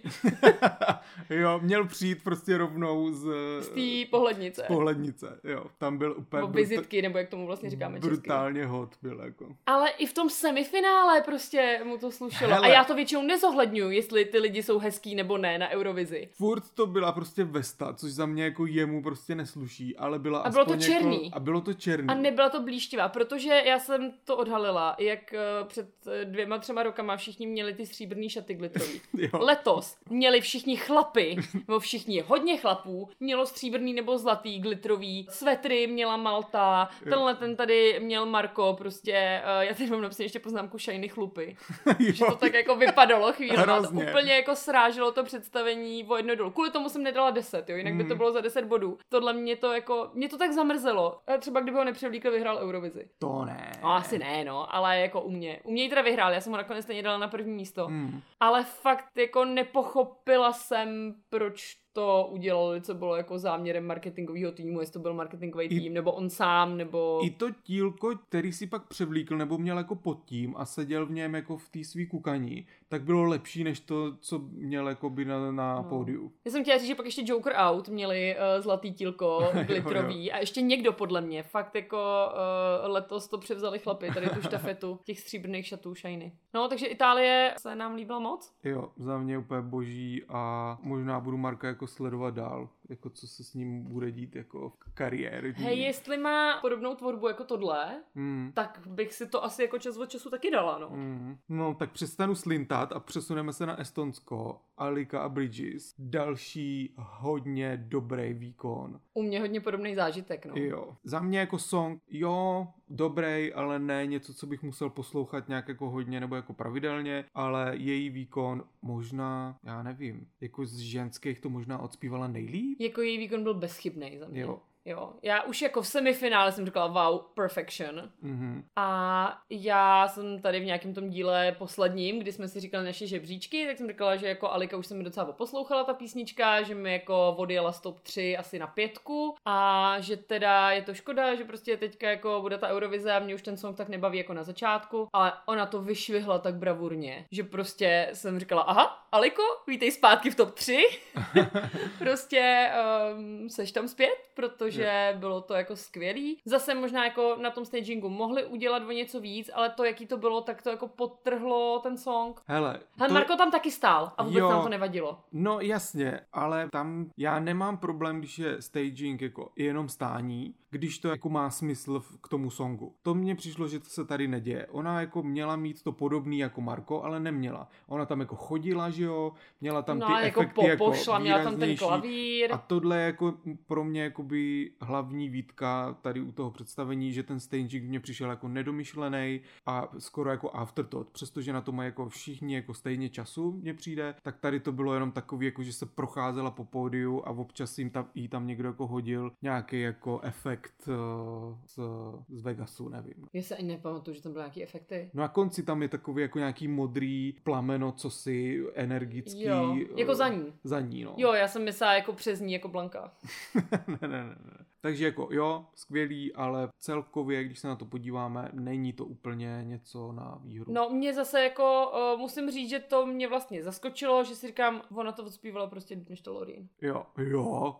<laughs> jo, měl přijít prostě rovnou z... Z té pohlednice. Z pohlednice, jo. Tam byl úplně... Nebo vizitky, nebo jak tomu vlastně říkáme Brutálně česky. hot byl jako. Ale i v tom semifinále prostě mu to slušelo. Hele. A já to většinou nezohledňuji, jestli ty lidi jsou hezký nebo ne na Eurovizi. Furt to byla prostě Vesta, což za mě jako jemu prostě nesluší, ale byla a bylo to jako- černý. Jako, a bylo to černý. A nebyla to blíštivá, protože já jsem to odhalila, jak uh, před uh, dvěma, třema rokama všichni měli ty stříbrný šaty glitrový. <laughs> Letos měli všichni chlapy, nebo všichni, hodně chlapů, mělo stříbrný nebo zlatý glitrový, svetry měla Malta, jo. tenhle ten tady měl Marko, prostě, uh, já teď mám napsaný ještě poznámku šajny chlupy. <laughs> že to tak jako vypadalo chvíli. Úplně jako sráželo to představení o jedno dolů. Kvůli tomu jsem nedala 10, jo, jinak mm. by to mhm. bylo za 10 bodů. Tohle mě to jako, mě to tak zamrzelo. Třeba kdyby ho nepřevlíkl, vyhrál Eurovizi. To ne. No, asi ne, no, ale jako u mě. U mě ji teda vyhrál, já jsem ho nakonec stejně dala na první místo. Mm. Ale fakt jako nepochopila jsem, proč to udělali, co bylo jako záměrem marketingového týmu, jestli to byl marketingový tým, I, nebo on sám, nebo... I to tílko, který si pak převlíkl, nebo měl jako pod tím a seděl v něm jako v té svý kukaní, tak bylo lepší, než to, co měl jako by na, na no. pódiu. Já jsem chtěla říct, že pak ještě Joker Out měli uh, zlatý tílko, <laughs> glitrový a ještě někdo podle mě, fakt jako uh, letos to převzali chlapi, tady tu štafetu <laughs> těch stříbrných šatů shiny. No, takže Itálie se nám líbila moc? Jo, za mě úplně boží a možná budu Marka jako sledovat dál jako co se s ním bude dít jako v kariéře. Hej, jestli má podobnou tvorbu jako tohle, mm. tak bych si to asi jako čas od času taky dala, no. Mm. No, tak přestanu slintat a přesuneme se na Estonsko. Alika a Bridges. Další hodně dobrý výkon. U mě hodně podobný zážitek, no. Jo. Za mě jako song, jo, dobrý, ale ne něco, co bych musel poslouchat nějak jako hodně nebo jako pravidelně, ale její výkon možná, já nevím, jako z ženských to možná odspívala nejlíp, jako její výkon byl bezchybný za mě. Jo, Jo, já už jako v semifinále jsem říkala wow, perfection. Mm-hmm. A já jsem tady v nějakém tom díle posledním, kdy jsme si říkali naše žebříčky, tak jsem říkala, že jako Alika už se mi docela poslouchala ta písnička, že mi jako odjela stop 3 asi na pětku a že teda je to škoda, že prostě teďka jako bude ta Eurovize a mě už ten song tak nebaví jako na začátku, ale ona to vyšvihla tak bravurně, že prostě jsem říkala, aha, Aliko, vítej zpátky v top 3. <laughs> prostě um, seš tam zpět, protože je. bylo to jako skvělý. Zase možná jako na tom stagingu mohli udělat o něco víc, ale to, jaký to bylo, tak to jako potrhlo ten song. Hele, Hele to... Marko tam taky stál a vůbec jo, nám to nevadilo. No jasně, ale tam já nemám problém, když je staging jako jenom stání, když to jako má smysl k tomu songu. To mně přišlo, že to se tady neděje. Ona jako měla mít to podobný jako Marko, ale neměla. Ona tam jako chodila, že jo, měla tam no, ty jako efekty jako popošla, měla tam ten klavír. A tohle jako pro mě hlavní výtka tady u toho představení, že ten staging mě přišel jako nedomyšlený a skoro jako afterthought, přestože na to mají jako všichni jako stejně času mně přijde, tak tady to bylo jenom takový, jako že se procházela po pódiu a občas jim tam, jí tam někdo jako hodil nějaký jako efekt uh, z, z Vegasu, nevím. Já se ani nepamatuju, že tam byly nějaký efekty. No a konci tam je takový jako nějaký modrý plameno, co si energický. Jo, jako za ní. Za ní, no. Jo, já jsem myslela jako přes ní, jako Blanka. <laughs> ne, ne, ne, ne. Takže jako jo, skvělý, ale celkově, když se na to podíváme, není to úplně něco na výhru. No mě zase jako, uh, musím říct, že to mě vlastně zaskočilo, že si říkám, ona to odspívala prostě než to Loreen. Jo, jo,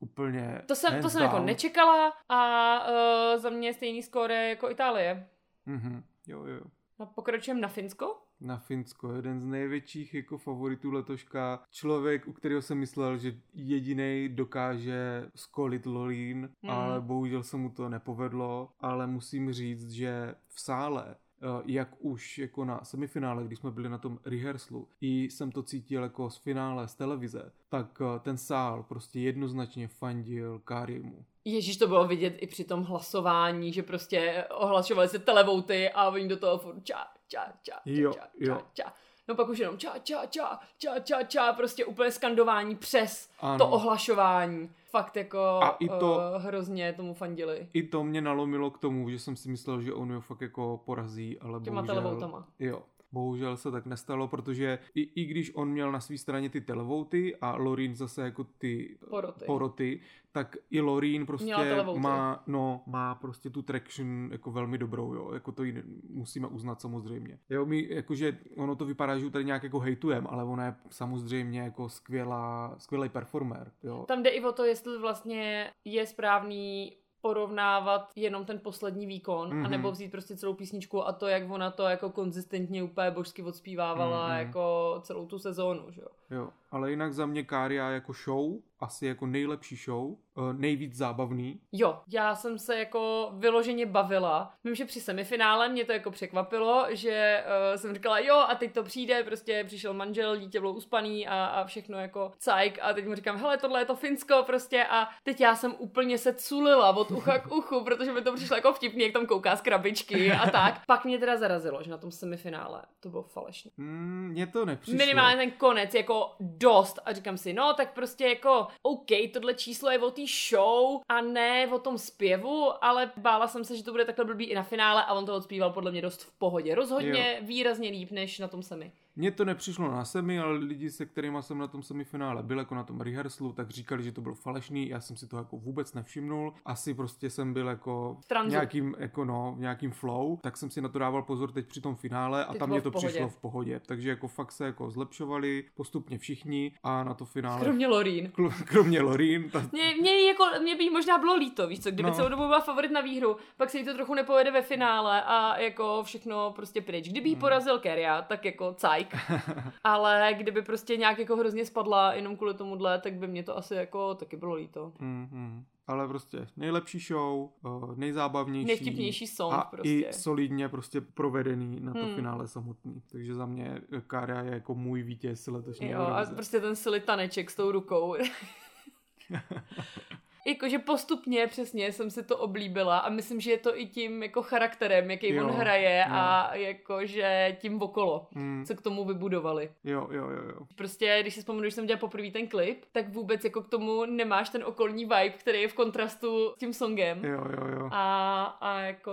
úplně. To jsem, to jsem jako nečekala a uh, za mě stejný skóre jako Itálie. Mhm, jo, jo. A pokračujeme na Finsko? Na Finsko. Jeden z největších jako favoritů letoška. Člověk, u kterého jsem myslel, že jediný dokáže skolit Lolín, mm. ale bohužel se mu to nepovedlo. Ale musím říct, že v sále eh, jak už jako na semifinále, když jsme byli na tom rehearslu, i jsem to cítil jako z finále z televize, tak eh, ten sál prostě jednoznačně fandil Karimu. Ježíš, to bylo vidět i při tom hlasování, že prostě ohlašovali se televouty a oni do toho furt ča, ča, ča, jo, ča, jo. ča, ča. No pak už jenom ča, ča, ča, ča, ča, ča, prostě úplně skandování přes Ano. to ohlašování. Fakt jako A i to- uh, hrozně tomu fandili. I to mě nalomilo k tomu, že jsem si myslel, že on ho fakt jako porazí, ale Těma bohužel... televoutama. Jo. Bohužel se tak nestalo, protože i, i když on měl na své straně ty televouty a Lorin zase jako ty Poroty. poroty tak i Lorin prostě má, no, má prostě tu traction jako velmi dobrou, jo, jako to jí ne- musíme uznat samozřejmě. Jo, my, jakože ono to vypadá, že ji tady nějak jako hejtujem, ale ona je samozřejmě jako skvělá, skvělý performer, jo. Tam jde i o to, jestli vlastně je správný porovnávat jenom ten poslední výkon, mm-hmm. Mhm. anebo vzít prostě celou písničku a to, jak ona to jako konzistentně úplně božsky odspívávala Mhm. jako celou tu sezónu, že jo. Jo, ale jinak za mě Kária jako show, asi jako nejlepší show, eh, nejvíc zábavný. Jo, já jsem se jako vyloženě bavila. Vím, že při semifinále mě to jako překvapilo, že uh, jsem říkala, jo, a teď to přijde, prostě přišel manžel, dítě bylo uspaný a, a všechno jako cajk a teď mu říkám, hele, tohle je to Finsko prostě a teď já jsem úplně se culila od ucha k uchu, <laughs> protože mi to přišlo jako vtipný, jak tam kouká z krabičky a tak. Pak mě teda zarazilo, že na tom semifinále to bylo falešné. Mm, mně to nepřišlo. Minimálně ten konec jako dost a říkám si, no tak prostě jako OK, tohle číslo je o té show a ne o tom zpěvu, ale bála jsem se, že to bude takhle blbý i na finále a on to odspíval podle mě dost v pohodě. Rozhodně výrazně líp než na tom semi. Mně to nepřišlo na semi, ale lidi, se kterými jsem na tom semifinále byl, jako na tom rehearslu, tak říkali, že to bylo falešný. Já jsem si to jako vůbec nevšimnul. Asi prostě jsem byl jako V nějakým, jako no, v nějakým flow, tak jsem si na to dával pozor teď při tom finále a Teď tam mě to přišlo v pohodě. Takže jako fakt se jako zlepšovali postupně všichni a na to finále, Kromě Lorín. Kromě Lorin, ta, Mě, mě, jako, mě by možná bylo líto, víš co, kdyby no. celou dobu byla favorit na výhru, pak se jí to trochu nepovede ve finále a jako všechno prostě pryč. Kdyby jí Hmm. porazil Keria, tak jako cajk. <laughs> Ale kdyby prostě nějak jako hrozně spadla jenom kvůli tomuhle, tak by mě to asi jako taky bylo líto. mm-hmm. ale prostě nejlepší show, eh, nejzábavnější. Nejvtipnější song a prostě. i solidně prostě provedený na to Hmm. finále samotný. Takže za mě Kária je jako můj vítěz letošní Jo, a prostě ten silly taneček s tou rukou. <laughs> <laughs> Jakože postupně přesně jsem si to oblíbila a myslím, že je to i tím jako charakterem, jaký jo, on hraje jo. a jakože tím okolo, hmm. co k tomu vybudovali. Jo, jo, jo, jo. Prostě, když si vzpomenu, že jsem dělala poprvé ten klip, tak vůbec jako k tomu nemáš ten okolní vibe, který je v kontrastu s tím songem. Jo, jo, jo. A, a jako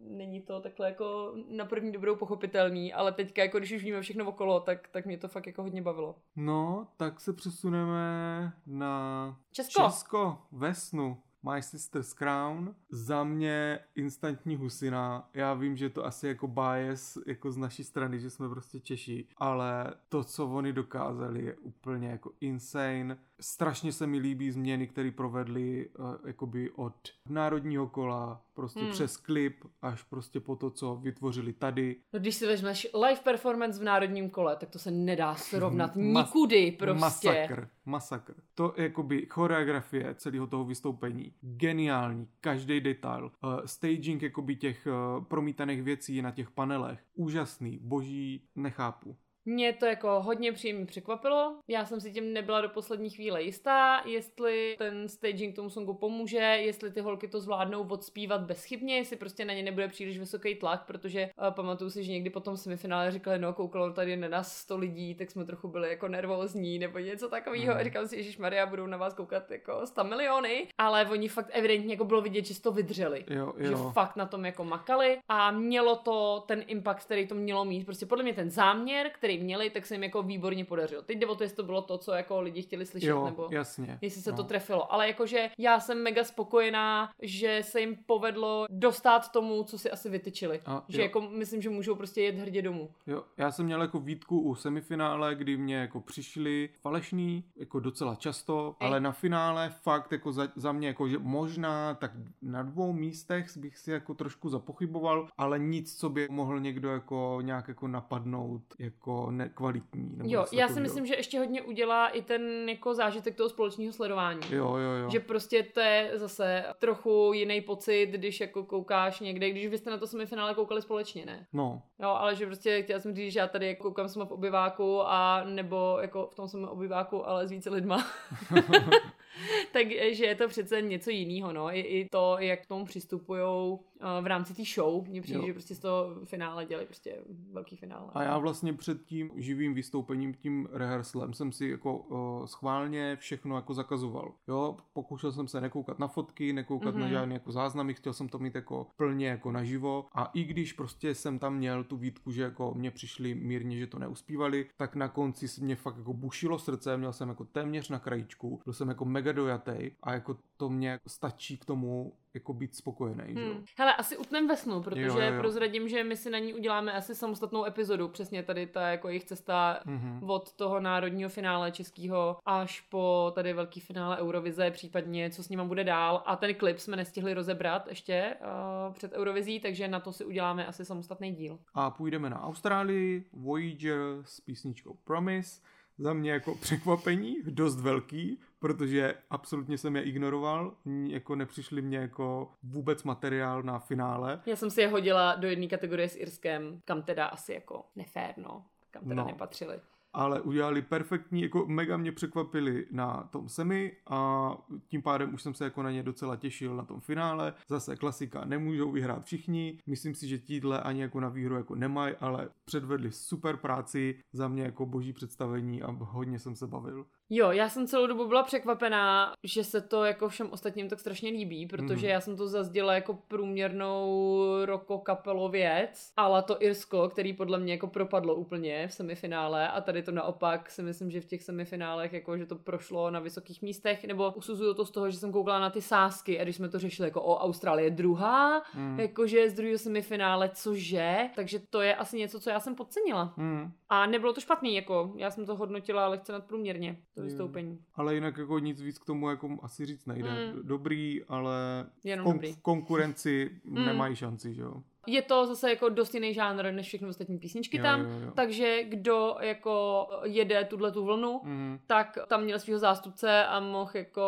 není to takhle jako na první dobrou pochopitelný, ale teďka jako když už víme všechno okolo, tak, tak mě to fakt jako hodně bavilo. No, tak se přesuneme na Česko. Česko ve snu. My Sister's Crown. Za mě instantní husina. Já vím, že to asi jako bias jako z naší strany, že jsme prostě Češi, ale to, co oni dokázali, je úplně jako insane. Strašně se mi líbí změny, které provedli uh, jakoby od národního kola prostě hmm. přes klip až prostě po to, co vytvořili tady. No když si vezmeš live performance v národním kole, tak to se nedá srovnat <laughs> Mas- nikudy prostě. Masakr, masakr. To jakoby choreografie celého toho vystoupení, geniální, každý detail, uh, staging jakoby těch uh, promítaných věcí na těch panelech, úžasný, boží, nechápu. Mě to jako hodně příjemně překvapilo. Já jsem si tím nebyla do poslední chvíle jistá, jestli ten staging tomu songu pomůže, jestli ty holky to zvládnou odspívat bezchybně, jestli prostě na ně nebude příliš vysoký tlak, protože uh, pamatuju si, že někdy potom semifinále říkali, no koukalo tady na nás 100 lidí, tak jsme trochu byli jako nervózní nebo něco takového. Mm. A říkal si, že Maria budou na vás koukat jako 100 miliony, ale oni fakt evidentně jako bylo vidět, že to vydrželi. Jo, jo. Že fakt na tom jako makali a mělo to ten impact, který to mělo mít. Prostě podle mě ten záměr, který který měli, tak se jim jako výborně podařilo. Teď jde o to, jestli to bylo to, co jako lidi chtěli slyšet, jo, nebo jasně, jestli se no. to trefilo. Ale jakože já jsem mega spokojená, že se jim povedlo dostat tomu, co si asi vytyčili. A, že jo. jako myslím, že můžou prostě jet hrdě domů. Jo, já jsem měl jako výtku u semifinále, kdy mě jako přišli falešný, jako docela často, Ej. ale na finále fakt jako za, za mě jako, že možná tak na dvou místech bych si jako trošku zapochyboval, ale nic, co by mohl někdo jako nějak jako napadnout jako nekvalitní. Nebo jo, já si myslím, že ještě hodně udělá i ten jako zážitek toho společného sledování. Jo, jo, jo. Že prostě to je zase trochu jiný pocit, když jako koukáš někde, když vy jste na to semifinále koukali společně, ne? No. Jo, ale že prostě chtěla jsem říct, že já tady jako koukám sama v obyváku a nebo jako v tom samém obyváku, ale s více lidma. <laughs> <laughs> Takže je to přece něco jiného, no. I, I to, jak k tomu přistupují v rámci té show. Mně přijde, jo. že prostě z toho finále dělali prostě velký finále. A já vlastně před tím živým vystoupením, tím rehearsalem jsem si jako uh, schválně všechno jako zakazoval. Jo, pokoušel jsem se nekoukat na fotky, nekoukat mm-hmm. na mhm. žádné jako záznamy, chtěl jsem to mít jako plně jako naživo a i když prostě jsem tam měl tu výtku, že jako mě přišli mírně, že to neuspívali, tak na konci mě fakt jako bušilo srdce, měl jsem jako téměř na krajičku, byl jsem jako mega dojatý a jako to mě stačí k tomu, jako být spokojený. Hmm. Že? Hele, asi utnem ve snu, protože jo, jo, jo. prozradím, že my si na ní uděláme asi samostatnou epizodu, přesně tady ta jako jejich cesta mm-hmm. od toho národního finále českého až po tady velký finále Eurovize, případně co s nima bude dál. A ten klip jsme nestihli rozebrat ještě uh, před Eurovizí, takže na to si uděláme asi samostatný díl. A půjdeme na Austrálii, Voyager s písničkou Promise za mě jako překvapení, dost velký, protože absolutně jsem je ignoroval, jako nepřišli mě jako vůbec materiál na finále. Já jsem si je hodila do jedné kategorie s Irskem, kam teda asi jako nefér, no, kam teda no. nepatřili ale udělali perfektní, jako mega mě překvapili na tom semi a tím pádem už jsem se jako na ně docela těšil na tom finále. Zase klasika, nemůžou vyhrát všichni, myslím si, že tíhle ani jako na výhru jako nemají, ale předvedli super práci, za mě jako boží představení a hodně jsem se bavil. Jo, já jsem celou dobu byla překvapená, že se to jako všem ostatním tak strašně líbí, protože mm. já jsem to zazděla jako průměrnou roko kapelověc, ale to Irsko, který podle mě jako propadlo úplně v semifinále a tady to naopak si myslím, že v těch semifinálech jako, že to prošlo na vysokých místech, nebo usuzuju to z toho, že jsem koukala na ty sásky a když jsme to řešili jako o Austrálie druhá, mm. jakože z druhého semifinále, cože, takže to je asi něco, co já jsem podcenila. Mm. A nebylo to špatný, jako já jsem to hodnotila lehce nadprůměrně to vystoupení. Ale jinak jako nic víc k tomu jako asi říct nejde. Mm. Dobrý, ale Jenom kon- dobrý. v konkurenci mm. nemají šanci, že jo. Je to zase jako dost jiný žánr než všechny ostatní písničky jo, tam, jo, jo. takže kdo jako jede tuhle tu vlnu, mm. tak tam měl svého zástupce a mohl jako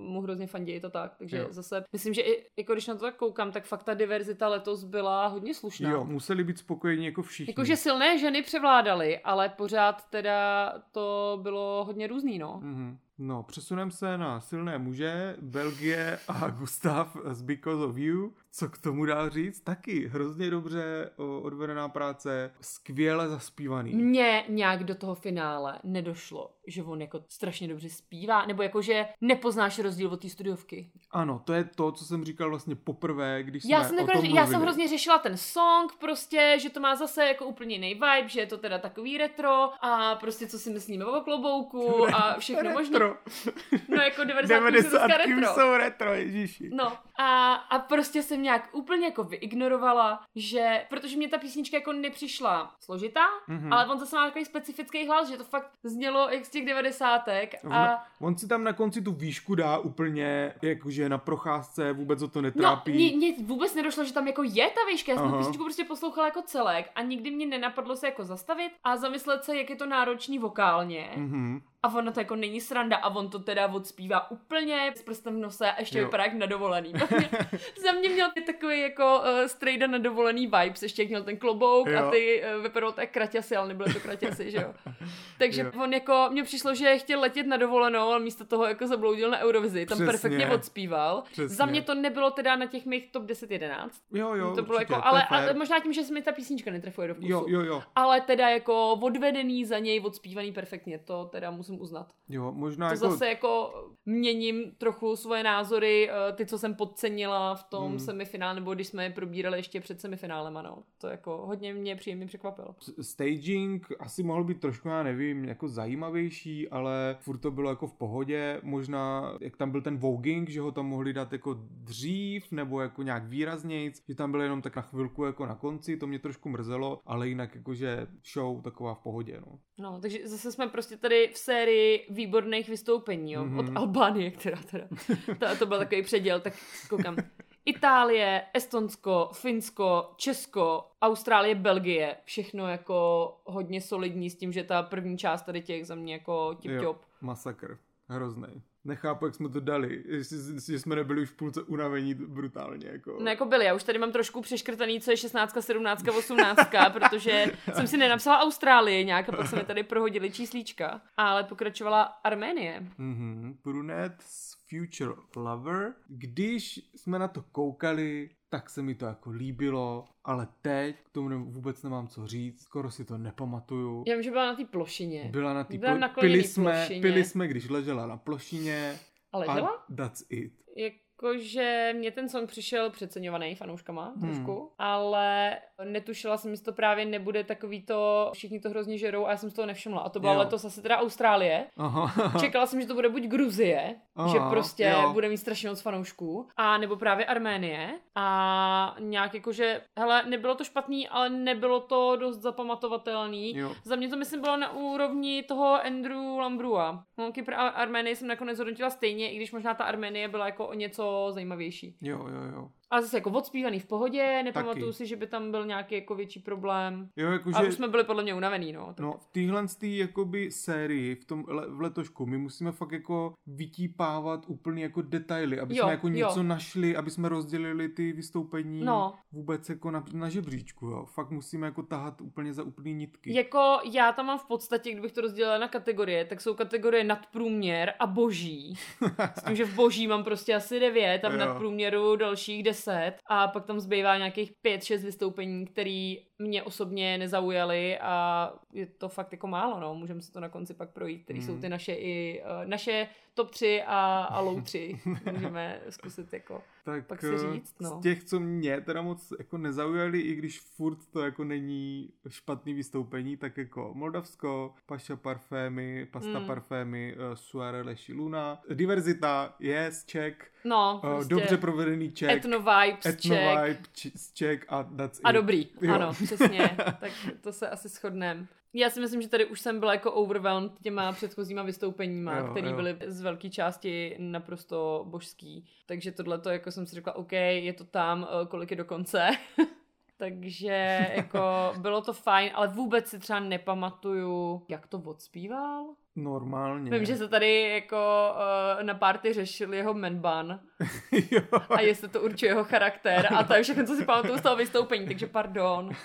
mu hrozně fandit to tak, takže jo. zase myslím, že i jako když na to tak koukám, tak fakt ta diverzita letos byla hodně slušná. Jo, museli být spokojení jako všichni. Jakože silné ženy převládaly, ale pořád teda to bylo hodně různý, no. Mm. No, přesuneme se na silné muže, Belgie a Gustav z Because of You. Co k tomu dál říct? Taky hrozně dobře odvedená práce, skvěle zaspívaný. Mně nějak do toho finále nedošlo, že on jako strašně dobře zpívá, nebo jako, že nepoznáš rozdíl od té studiovky. Ano, to je to, co jsem říkal vlastně poprvé, když já jsme jsem o tom Já jsem hrozně řešila ten song, prostě, že to má zase jako úplně jiný vibe, že je to teda takový retro a prostě co si myslíme o klobouku a všechno možné. No jako 90. 90 <laughs> retro. jsou retro, ježiši. No a, a prostě jsem nějak úplně jako vyignorovala, že, protože mě ta písnička jako nepřišla složitá, mm-hmm. ale on zase má takový specifický hlas, že to fakt znělo jak z těch devadesátek. A... On, on si tam na konci tu výšku dá úplně, jakože na procházce, vůbec o to netrápí. No, mně vůbec nedošlo, že tam jako je ta výška, já jsem písničku prostě poslouchala jako celek a nikdy mě nenapadlo se jako zastavit a zamyslet se, jak je to náročný vokálně. Mm-hmm. A ono to jako není sranda a on to teda odspívá úplně s prstem v nose a ještě jo. vypadá jak na dovolený. <laughs> Za mě měl ty takový jako uh, strejda na dovolený vibes, ještě jak měl ten klobouk jo. a ty uh, vypadal tak kraťasy, ale nebyly to kraťasy, že jo. <laughs> Takže jo. on jako, mně přišlo, že chtěl letět na dovolenou, ale místo toho jako zabloudil na Eurovizi, tam Přesně. perfektně odspíval. Přesně. Za mě to nebylo teda na těch mých top 10-11. Jo, jo, to bylo určitě, jako, ale, ale možná tím, že se mi ta písnička netrefuje do vkusu. Jo, jo, jo. Ale teda jako odvedený za něj, odspívaný perfektně, to teda musím uznat. Jo, možná to jako... zase jako měním trochu svoje názory, eh, ty, co jsem podcenila v tom hmm. semifinále, nebo když jsme je probírali ještě před semifinálem, ano. To jako hodně mě příjemně překvapilo. Staging asi mohl být trošku, já nevím, jako zajímavější, ale furt to bylo jako v pohodě. Možná, jak tam byl ten voging, že ho tam mohli dát jako dřív, nebo jako nějak výraznějc, že tam byl jenom tak na chvilku jako na konci, to mě trošku mrzelo, ale jinak jakože show taková v pohodě, no. No, takže zase jsme prostě tady v sérii výborných vystoupení, jo, mm-hmm. od Albánie, která teda, to, to byl takový předěl, tak koukám. Itálie, Estonsko, Finsko, Česko, Austrálie, Belgie, všechno jako hodně solidní s tím, že ta první část tady těch za mě jako tip-top. Masakr, hrozný. Nechápu, jak jsme to dali, že jsme nebyli už v půlce unavení brutálně. Jako. No jako byli, já už tady mám trošku přeškrtaný, co je 16, 17, 18, protože jsem si nenapsala Austrálii nějak a pak jsme tady prohodili číslíčka, ale pokračovala Arménie. Mm-hmm. Brunette's Future Lover. Když jsme na to koukali, tak se mi to jako líbilo, ale teď k tomu vůbec nemám co říct, skoro si to nepamatuju. Já vím, že byla na té plošině. Byla na té plošině. Pili jsme, pili jsme, když ležela na plošině. A ležela? A that's it. Jak jakože mě ten song přišel přeceňovaný fanouškama hmm. trošku, ale netušila jsem, že to právě nebude takový to, všichni to hrozně žerou a já jsem z toho nevšimla. A to byla jo. letos asi teda Austrálie. Aha. Čekala jsem, že to bude buď Gruzie, Aha, že prostě jo. bude mít strašně moc fanoušků, a nebo právě Arménie. A nějak jakože, hele, nebylo to špatný, ale nebylo to dost zapamatovatelný. Jo. Za mě to myslím bylo na úrovni toho Andrew Lambrua. No, Kypr a Arménie jsem nakonec hodnotila stejně, i když možná ta Arménie byla jako o něco zajímavější. Jo, jo, jo. Ale zase jako odspívaný v pohodě, nepamatuju si, že by tam byl nějaký jako větší problém. Jo, jako a že... už jsme byli podle mě unavený, no. Tak... No, v téhle tý, jakoby sérii, v tom le- v letošku, my musíme fakt jako vytípávat úplně jako detaily, aby jo, jsme jako jo. něco našli, aby jsme rozdělili ty vystoupení no. vůbec jako na, na žebříčku, jo. Fakt musíme jako tahat úplně za úplný nitky. Jako já tam mám v podstatě, kdybych to rozdělila na kategorie, tak jsou kategorie nadprůměr a boží. <laughs> S tím, že v boží mám prostě asi devět a v jo. nadprůměru dalších deset 10 a pak tam zbývá nějakých 5-6 vystoupení, které mě osobně nezaujaly a je to fakt jako málo, no. Můžeme se to na konci pak projít, které mm. jsou ty naše i uh, naše top 3 a, a low 3. <laughs> Můžeme zkusit jako tak pak si eh, říct, no. Z těch, co mě teda moc jako nezaujali, i když furt to jako není špatný vystoupení, tak jako Moldavsko, Paša Parfémy, Pasta mm. Parfémy, uh, Suare Leši Luna, Diverzita, yes, check. No, uh, prostě. Dobře provedený check. Etno vibes, Etno check. vibe, check a that's A it. dobrý, jo. ano, <laughs> přesně. tak to se asi shodneme. Já si myslím, že tady už jsem byla jako overwhelmed těma předchozíma vystoupeníma, jo, které byly z velké části naprosto božský. Takže tohle to jako jsem si řekla, OK, je to tam, eh, kolik je do konce. <laughs> Takže jako <laughs> bylo to fajn, ale vůbec si třeba nepamatuju, jak to odspíval. Normálně. Vím, že se tady jako uh, na party řešil jeho menban. <laughs> a jestli to určuje jeho charakter. A to je všechno, co si pamatuju z toho vystoupení, takže pardon. <laughs>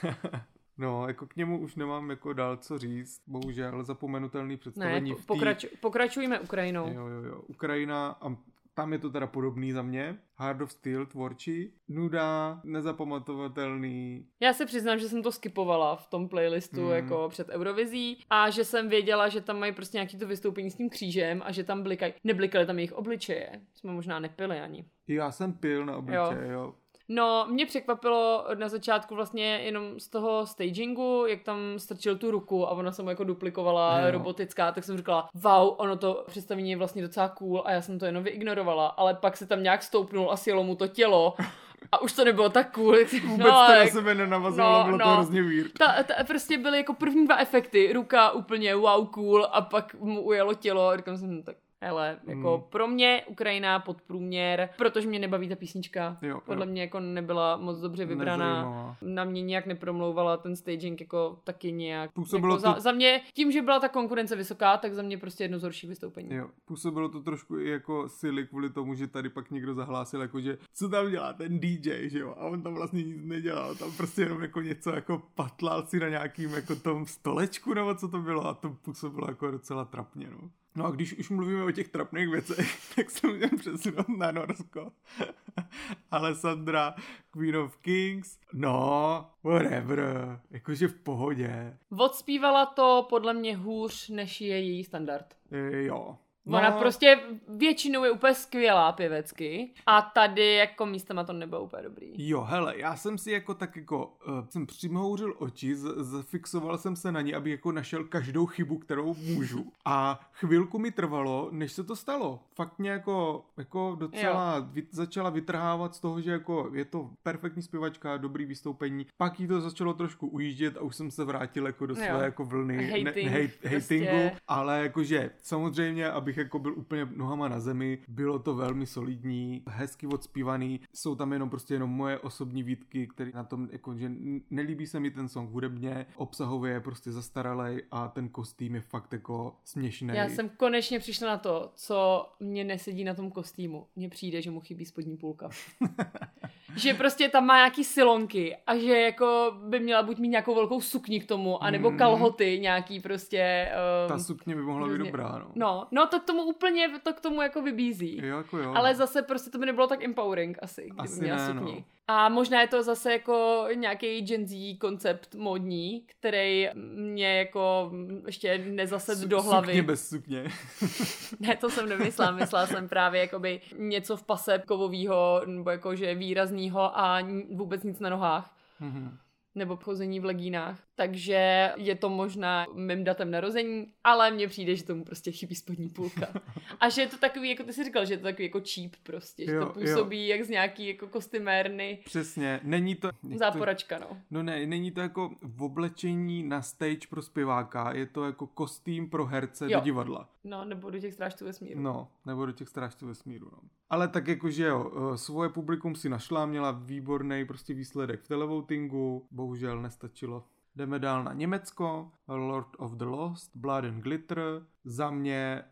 No, jako k němu už nemám jako dál co říct, bohužel zapomenutelný představení Ne, v tý... pokrač, pokračujeme Ukrajinou. Jo, jo, jo. Ukrajina a tam je to teda podobný za mě. Hard of Steel, tvorčí. Nuda, nezapamatovatelný. Já se přiznám, že jsem to skipovala v tom playlistu mm. jako před Eurovizí a že jsem věděla, že tam mají prostě nějaký to vystoupení s tím křížem a že tam blikají. Neblikaly tam jejich obličeje. Jsme možná nepili ani. Já jsem pil na obličeje, jo. jo. No, mě překvapilo na začátku vlastně jenom z toho stagingu, jak tam strčil tu ruku a ona se mu jako duplikovala jo. robotická, tak jsem říkala, wow, ono to představení je vlastně docela cool a já jsem to jenom vyignorovala, ale pak se tam nějak stoupnul a sjelo mu to tělo <laughs> a už to nebylo tak cool. Vůbec no, to na sebe nenavazovalo, no, bylo to no. hrozně weird. ta, ta, prostě byly jako první dva efekty, ruka úplně wow cool a pak mu ujelo tělo a říkám jsem, tak hele, jako Mm. pro mě Ukrajina podprůměr, protože mě nebaví ta písnička. Jo, Podle jo. mě jako nebyla moc dobře vybraná. Nezajímavá. Na mě nějak nepromlouvala ten staging jako taky nějak. Působilo jako za, to- za, mě, tím, že byla ta konkurence vysoká, tak za mě prostě jedno z horších vystoupení. Jo, působilo to trošku i jako sily kvůli tomu, že tady pak někdo zahlásil, jako že co tam dělá ten DJ, že jo, a on tam vlastně nic nedělal, tam prostě jenom jako něco jako patlal si na nějakým jako tom stolečku, nebo co to bylo, a to působilo jako docela trapně, no. No a když už mluvíme o těch trapných věcech, <laughs> tak se můžeme přesunout na Norsko. <laughs> Alessandra, Queen of Kings, no, whatever, jakože v pohodě, Odspívala to podle mě hůř, než je její standard. e, jo. Ona prostě většinou je úplně skvělá pěvecky a tady jako místama to nebylo úplně dobrý. Jo, hele, já jsem si jako tak jako, uh, jsem přimhouřil oči, z- zafixoval jsem se na ní, abych jako našel každou chybu, kterou můžu. A chvilku mi trvalo, než se to stalo. Fakt mě jako, jako docela vy, začala vytrhávat z toho, že jako je to perfektní zpěvačka, dobrý vystoupení. Pak jí to začalo trošku ujíždět a už jsem se vrátil jako do Jo. své jako vlny Hating, hate, prostě. hatingu. Ale jakože samozřejmě, abych jako byl úplně nohama na zemi, bylo to velmi solidní, hezky odspívaný, jsou tam jenom prostě jenom moje osobní výtky, které na tom, jako, že nelíbí se mi ten song hudebně, obsahově je prostě zastaralej a ten kostým je fakt jako směšný. Já jsem konečně přišla na to, co mě nesedí na tom kostýmu. Mně přijde, že mu chybí spodní půlka. <laughs> že prostě tam má nějaký silonky a že jako by měla buď mít nějakou velkou sukni k tomu, anebo Mm. kalhoty nějaký prostě... Um, Ta sukně by mohla být dobrá, no. No, no to tomu úplně, to k tomu jako vybízí. Jo, jako jo. Ale zase prostě to by nebylo tak empowering asi, kdyby Asi měla ne, sukni. no. A možná je to zase jako nějaký Gen Z koncept módní, který mě jako ještě nezased Su- do hlavy. Sukně bez sukně. <laughs> Ne, to jsem nemyslela. Myslela jsem právě jakoby něco v pase kovovýho, nebo jakože výraznýho a vůbec nic na nohách. Mhm. Nebo chození v legínách. Takže je to možná mým datem narození, ale mně přijde, že tomu prostě chybí spodní půlka. <laughs> A že je to takový, jako ty jsi říkal, že je to takový jako cheap prostě, že Jo, to působí jak z nějaký jako kostymérny. Přesně, není to... Záporačka, no. No ne, není to jako v oblečení na stage pro zpěváka, je to jako kostým pro herce Jo. do divadla. No, nebo do těch strážců vesmíru. No, nebo do těch strážců vesmíru. No. Ale tak jakože jo, eh, svoje publikum si našla, měla výborný prostě výsledek v televotingu, bohužel nestačilo. Jdeme dál na Německo, Lord of the Lost, Blood and Glitter, za mě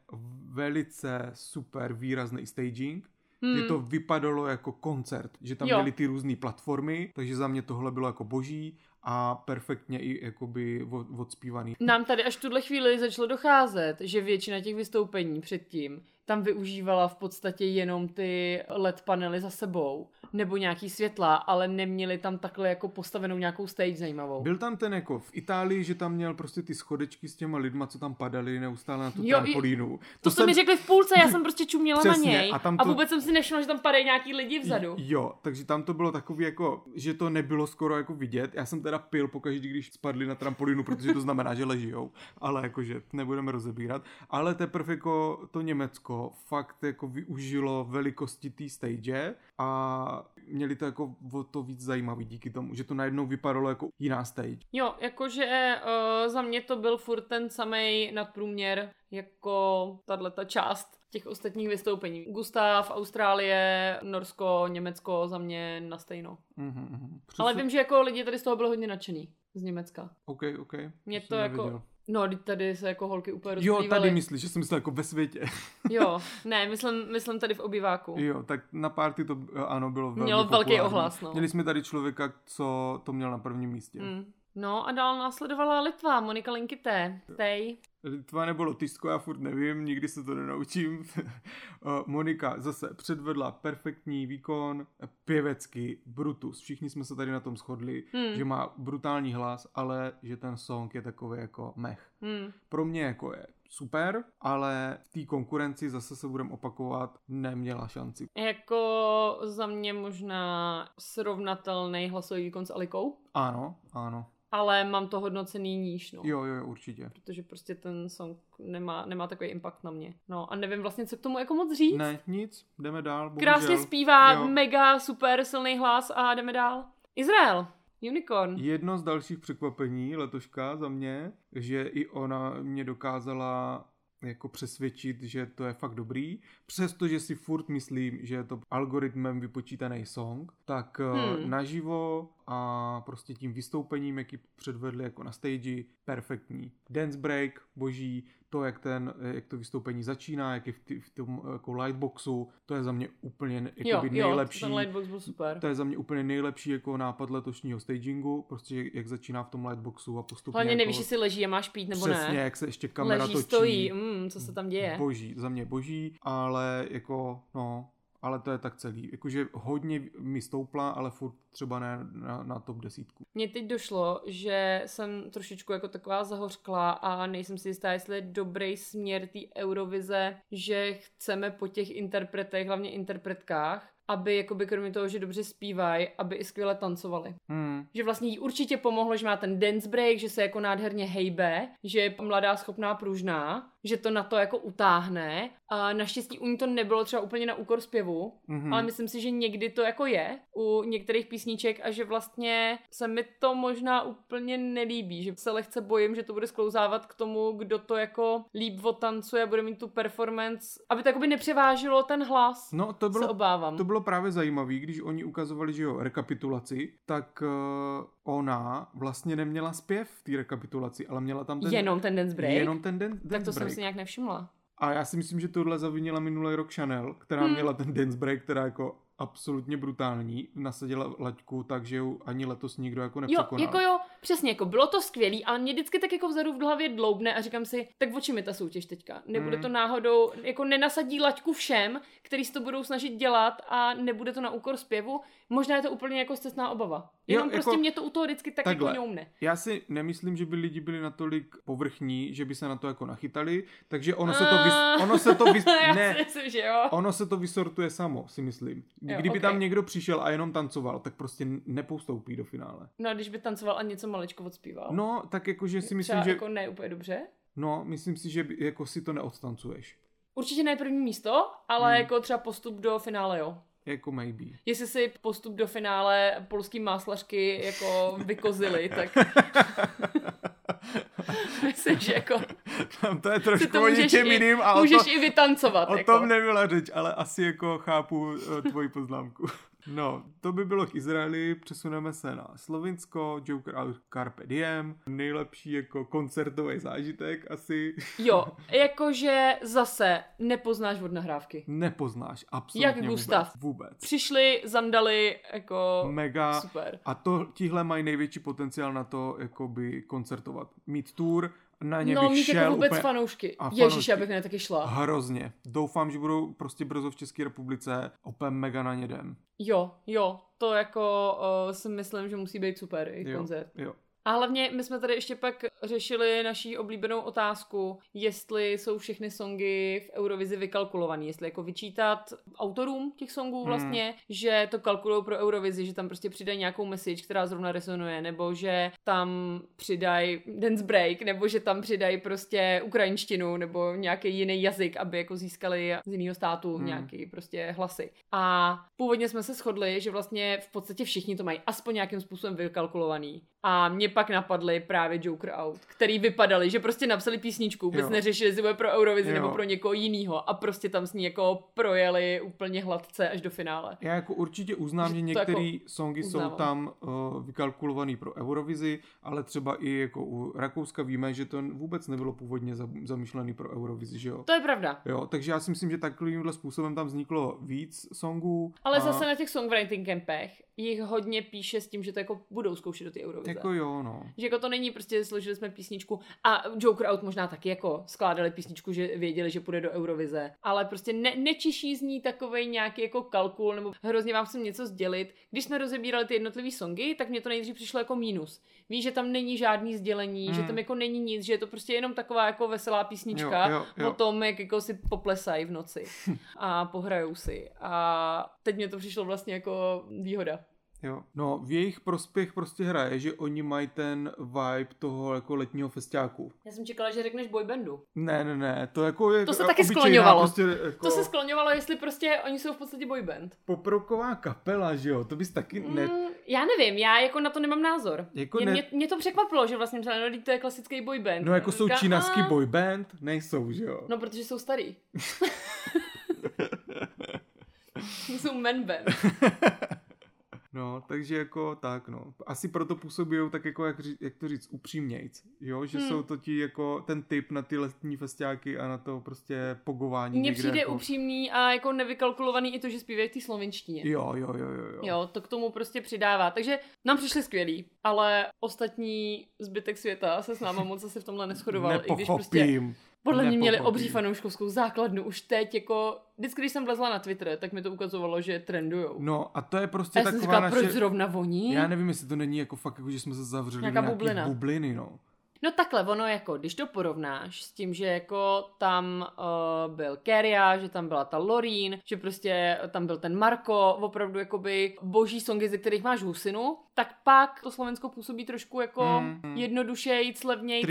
velice super výrazný staging, Hmm. že to vypadalo jako koncert, že tam Jo. měly ty různé platformy, takže za mě tohle bylo jako boží a perfektně i jakoby od- odspívaný. Nám tady až v tuhle chvíli začalo docházet, že většina těch vystoupení předtím tam využívala v podstatě jenom ty LED panely za sebou, nebo nějaký světla, ale neměli tam takhle jako postavenou nějakou stage zajímavou. Byl tam ten jako v Itálii, že tam měl prostě ty schodečky s těma lidma, co tam padali neustále na tu Jo, trampolínu. To, to mi řekli v půlce, já jsem prostě čuměla Přesně, na něj a a, tam a to- vůbec jsem si nevšimla, že tam padají nějaký lidi vzadu. Jo, takže tam to bylo takový jako, že to nebylo skoro jako vidět. Já jsem teda pil pokaždý, když spadli na trampolínu, protože to znamená, že ležijou, ale jakože nebudeme rozebírat. Ale teprve jako to Německo fakt jako využilo velikosti té stage a měli to jako o to víc zajímavý díky tomu, že to najednou vypadalo jako jiná stage. Jo, jakože uh, za mě to byl furt ten samý nadprůměr jako tato část těch ostatních vystoupení. Gustav, Austrálie, Norsko, Německo za mě na stejno. Mhm, mhm. Ale vím, že jako lidi tady z toho byli hodně nadšený. Z Německa. OK, OK. Mě to jako... neviděl. No, tady se jako holky úplně Jo, rozplývaly. tady myslíš, že jsem myslel jako ve světě. Jo, <laughs> ne, myslím, myslím tady v obýváku. Jo, tak na party to ano bylo velmi Mělo velký populární. ohlas, no. Měli jsme tady člověka, co to měl na prvním místě. Mm. No a dál následovala Litva, Monika Linkité. Tej. Litva nebo Lotyšsko, já furt nevím, nikdy se to nenaučím. <laughs> Monika zase předvedla perfektní výkon, pěvecký, Brutus. Všichni jsme se tady na tom shodli, hmm. že má brutální hlas, ale že ten song je takový jako mech. Hmm. Pro mě jako je super, ale v té konkurenci zase se budeme opakovat, neměla šanci. Jako za mě možná srovnatelný hlasový výkon s Alikou? Ano, ano ale mám to hodnocený níž, no. Jo, jo, určitě. Protože prostě ten song nemá, nemá takový impact na mě. No a nevím vlastně, co k tomu jako moc říct. Ne, nic, jdeme dál, bohužel. Krásně zpívá, jo. mega super silný hlas a jdeme dál. Izrael. Unicorn. Jedno z dalších překvapení letoška za mě, že i ona mě dokázala jako přesvědčit, že to je fakt dobrý. Přestože si furt myslím, že je to algoritmem vypočítaný song, tak eh, hmm. naživo a prostě tím vystoupením, jaký předvedli jako na stage, perfektní. Dance break, boží, to, jak, ten, jak to vystoupení začíná, jak je v, t- v tom jako lightboxu, to je za mě úplně jo, nejlepší. Jo, ten lightbox byl super. To je za mě úplně nejlepší jako nápad letošního stagingu, prostě jak začíná v tom lightboxu a postupně. Hlavně jako, nevíš, jestli leží a máš pít nebo přesně, ne. Přesně, jak se ještě kamera leží, točí. stojí, mm, co se tam děje. Boží, za mě boží, ale jako, no, ale to je tak celý. Jakože hodně mi stoupla, ale furt třeba ne na, na top desítku. Mně teď došlo, že jsem trošičku jako taková zahořkla a nejsem si jistá, jestli je dobrý směr té Eurovize, že chceme po těch interpretech, hlavně interpretkách, aby jakoby kromě toho, že dobře zpívají, aby i skvěle tancovali. Hmm. Že vlastně jí určitě pomohlo, že má ten dance break, že se jako nádherně hejbe, že je mladá, schopná, pružná, že to na to jako utáhne. A naštěstí u ní to nebylo třeba úplně na úkor zpěvu, mm-hmm. ale myslím si, že někdy to jako je u některých písniček a že vlastně se mi to možná úplně nelíbí, že se lehce bojím, že to bude sklouzávat k tomu, kdo to jako líp otancuje a bude mít tu performance, aby to jako by nepřevážilo ten hlas. No to bylo, se obávám. to bylo právě zajímavé, když oni ukazovali, že jo, rekapitulaci, tak uh, ona vlastně neměla zpěv v té rekapitulaci, ale měla tam ten... Jenom ten dance break? Jenom ten dance, Tak to break. jsem si nějak nevšimla. A já si myslím, že tohle zavinila minulý rok Chanel, která hmm. měla ten dance break, která jako absolutně brutální, nasadila laťku tak, že ju ani letos nikdo jako nepřekonal. Jo, jako jo, přesně, jako bylo to skvělý, ale mě vždycky tak jako vzadu v hlavě dloubne a říkám si, tak o čem je ta soutěž teďka? Nebude mm. to náhodou, jako nenasadí laťku všem, který to budou snažit dělat a nebude to na úkor zpěvu? Možná je to úplně jako cestná obava. Jenom jo, prostě jako, mě to u toho vždycky tak takhle. jako ňoumne. Já si nemyslím, že by lidi byli natolik povrchní, že by se na to jako nachytali, takže ono se to vys, ono se to vys, <laughs> ne, myslím, že jo. ono se to vysortuje samo, si myslím. Kdyby jo, okay. tam někdo přišel a jenom tancoval, tak prostě nepoustoupí do finále. No a když by tancoval a něco maličko odspíval. No, tak jako, že si myslím, Třeba že... jako ne úplně dobře. No, myslím si, že jako si to neodstancuješ. Určitě ne první místo, ale hmm. jako třeba postup do finále, jo. Jako maybe. Jestli si postup do finále polský máslařky jako <laughs> vykozili, tak... <laughs> <laughs> Myslím, že jako... Tam to je trošku o něčem jiným. A můžeš to, i vytancovat. O jako. tom nebyla řeč, ale asi jako chápu eh, tvoji poznámku. No, to by bylo k Izraeli, přesuneme se na Slovinsko, Joker out Carpe Diem, nejlepší jako koncertový zážitek asi. <laughs> Jo, jakože zase nepoznáš od nahrávky. Nepoznáš, absolutně Jak Gustav. Vůbec, vůbec. Přišli, zandali, jako Mega. super. A to, tihle mají největší potenciál na to, jakoby koncertovat. Mít tour, na ně no, bych mít šel jako vůbec úplně... fanoušky. A fanoušky. Ježíš, abych na taky šla. Hrozně. Doufám, že budou prostě brzo v České republice. Opět mega na ně jdem. Jo, jo. To jako uh, si myslím, že musí být super i jo, koncert. Jo. A hlavně my jsme tady ještě pak řešili naší oblíbenou otázku, jestli jsou všechny songy v Eurovizi vykalkulované, jestli jako vyčítat autorům těch songů hmm. vlastně, hmm. že to kalkulují pro Eurovizi, že tam prostě přidají nějakou message, která zrovna resonuje, nebo že tam přidají dance break, nebo že tam přidají prostě ukrajinštinu, nebo nějaký jiný jazyk, aby jako získali z jiného státu hmm. nějaký prostě hlasy. A původně jsme se shodli, že vlastně v podstatě všichni to mají aspoň nějakým způsobem vykalkulovaný. A mě pak napadly právě Joker Out, který vypadali, že prostě napsali písničku, vůbec neřešili, jestli bude pro Eurovizi jo. nebo pro někoho jiného a prostě tam s ní jako projeli úplně hladce až do finále. Já jako určitě uznám, že, že některé jako songy uznávám. jsou tam uh, vykalkulované pro Eurovizi, ale třeba i jako u Rakouska víme, že to vůbec nebylo původně zamýšlené pro Eurovizi, že jo? To je pravda. Jo, takže já si myslím, že takovýmhle způsobem tam vzniklo víc songů. Ale a... zase na těch songwriting campech jich hodně píše s tím, že to jako budou zkoušet do ty Eurovize. Jako jo, Jo, no. Že jako to není prostě, složili jsme písničku a Joker Out možná taky jako skládali písničku, že věděli, že půjde do Eurovize, ale prostě ne, nečiší z ní takový nějaký jako kalkul, nebo hrozně vám chcem něco sdělit. Když jsme rozebírali ty jednotlivé songy, tak mě to nejdřív přišlo jako mínus. Víš, že tam není žádný sdělení, hmm. že tam jako není nic, že je to prostě jenom taková jako veselá písnička Jo, jo, jo. o tom, jak jako si poplesají v noci <laughs> a pohrajou si. A teď mě to přišlo vlastně jako výhoda. Jo. No, v jejich prospěch prostě hraje, že oni mají ten vibe toho jako letního festiáku. Já jsem čekala, že řekneš boybandu. Ne, ne, ne, to jako je To se taky obyčejná skloňovalo. Prostě, jako To se skloňovalo, jestli prostě oni jsou v podstatě boyband. poproková kapela, že jo, to bys taky ne... Mm, já nevím, já jako na to nemám názor. Jako mě, ne- mě, mě, to překvapilo, že vlastně třeba no, to je klasický boyband. No jako jsou Říkám, čínaský "A, boyband? Nejsou, že jo. No, protože jsou starý. <laughs> jsou man band. <laughs> No, takže jako tak, no. Asi proto působí tak jako, jak, ří- jak to říct, upřímnějc, jo, že Hmm. jsou to ti jako ten typ na ty letní festiáky a na to prostě pogování Mně přijde jako... upřímný a jako nevykalkulovaný i to, že zpívají v té slovenštině. Jo, jo, jo, jo, jo. Jo, to k tomu prostě přidává. Takže nám přišli skvělí, ale ostatní zbytek světa se s náma moc asi v tomhle neschodoval. I když prostě Nepochopím. Podle mě měli obří fanouškovskou základnu už teď jako... Vždycky, když jsem vlezla na Twitter, tak mi to ukazovalo, že trendujou. No a to je a prostě já jsem taková říkala, naše... proč zrovna voní? Já nevím, jestli to není jako fakt, jako, že jsme se zavřeli Nějaká nějaký bublina. bubliny, no. No takhle, ono jako, když to porovnáš s tím, že jako tam uh, byl Keria, že tam byla ta Lorín, že prostě tam byl ten Marko, opravdu jakoby boží songy, ze kterých máš husinu, tak pak to Slovensko působí trošku jako Mm, mm, mm. jednodušejc, levnějc,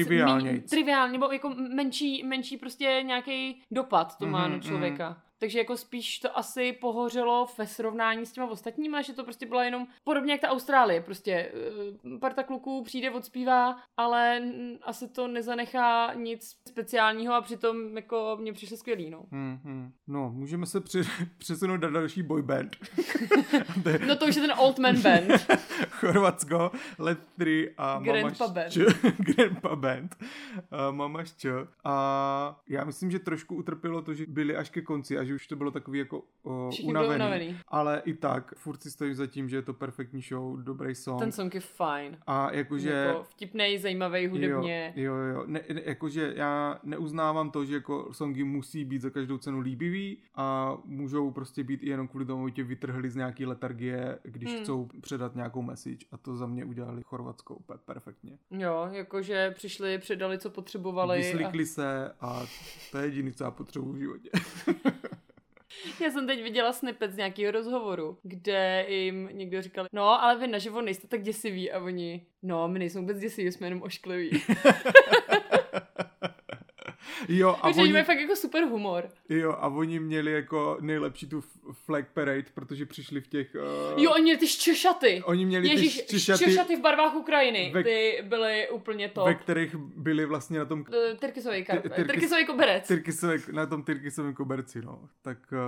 triviálně, nebo jako menší, menší prostě nějaký dopad to má Mhm, na člověka. Takže jako spíš to asi pohořelo ve srovnání s těma ostatníma, že to prostě byla jenom podobně jak ta Austrálie. Prostě eh, parta kluků přijde, odspívá, ale asi to nezanechá nic speciálního a přitom jako mě přišlo skvělý, no. Hmm, hmm. No, můžeme se při, <laughs> přesunout na další boyband. To <laughs> je No to už je ten Old Man Band. <laughs> Chorvatsko, Let 3 a Grandpa Mama Band. Grandpa Band. A Mama Šč. A já myslím, že trošku utrpělo to, že byli až ke konci a že už to bylo takový jako Všichni byli unavený. unavený. Ale i tak, furt si stojím za tím, že je to perfektní show, dobrý song. Ten song je fajn. a jakože... Jako vtipnej, zajímavý hudebně. Jo, jo, jo. Ne, ne, jakože já neuznávám to, že jako songy musí být za každou cenu líbivý a můžou prostě být i jenom kvůli tomu, že tě vytrhli z nějaký letargie, když Hmm. chcou předat nějakou message a to za mě udělali Chorvatsko úplně perfektně. Jo, jakože přišli, předali, co potřebovali. A... Vyslikli se a to je jediné, co já potřebuji v životě. <laughs> Já jsem teď viděla snippet z nějakého rozhovoru, kde jim někdo říkal, no, ale vy naživo nejste tak děsiví a oni, no, my nejsme vůbec děsiví, jsme jenom oškliví. <laughs> jo, a Takže oni, mají fakt jako super humor. jo, a oni měli jako nejlepší tu flag parade, protože přišli v těch... Uh, Jo, oni měli ty ščešaty. oni měli Ježíš, ty šťaty, ščešaty v barvách Ukrajiny. Ve- Ty byly úplně to. ve kterých byli vlastně na tom Eh, Tyrkisový, kar... Tyrkisový koberec. Tyrkisové, na tom Tyrkisovém koberci, no. Tak uh,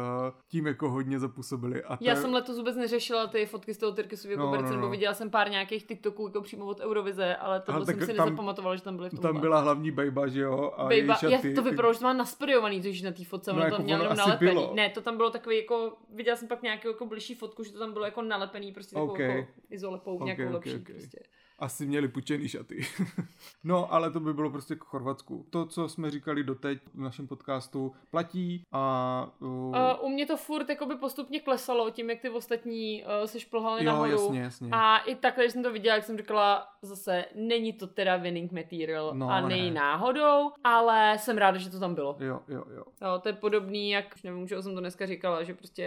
tím jako hodně zapůsobili. A to Já jsem letos vůbec neřešila ty fotky z toho Tyrkisového No, koberce, no, nebo no. viděla jsem pár nějakých TikToků jako přímo od Eurovize, ale to jsem si tam- nezapamatovala, že tam byly v tom. Tam byla hlavní bejba, že jo? A Bejba, já, šaty, to vypadalo, že to má nasprejovaný, totiž na té fotce, No, ono jako to mělo ono nalepený. bylo. Ne, to tam bylo takový jako, viděla jsem pak nějakou jako bližší fotku, že to tam bylo jako nalepený, prostě takovou Ok. jako izolepou, Ok, nějakou ok, lepší ok. prostě. Asi měli pučený šaty. <laughs> no, ale to by bylo prostě k Chorvatsku. To, co jsme říkali doteď v našem podcastu, platí a... Uh, Uh, u mě to furt jakoby postupně klesalo tím, jak ty ostatní uh, se šplhaly jo, nahoru. jasně, jasně. A i takhle, když jsem to viděla, jak jsem říkala, zase není to teda winning material No, a ne. nej náhodou, ale jsem ráda, že to tam bylo. Jo, jo, jo. Jo, to je podobný, jak, už nevím, už jsem to dneska říkala, že prostě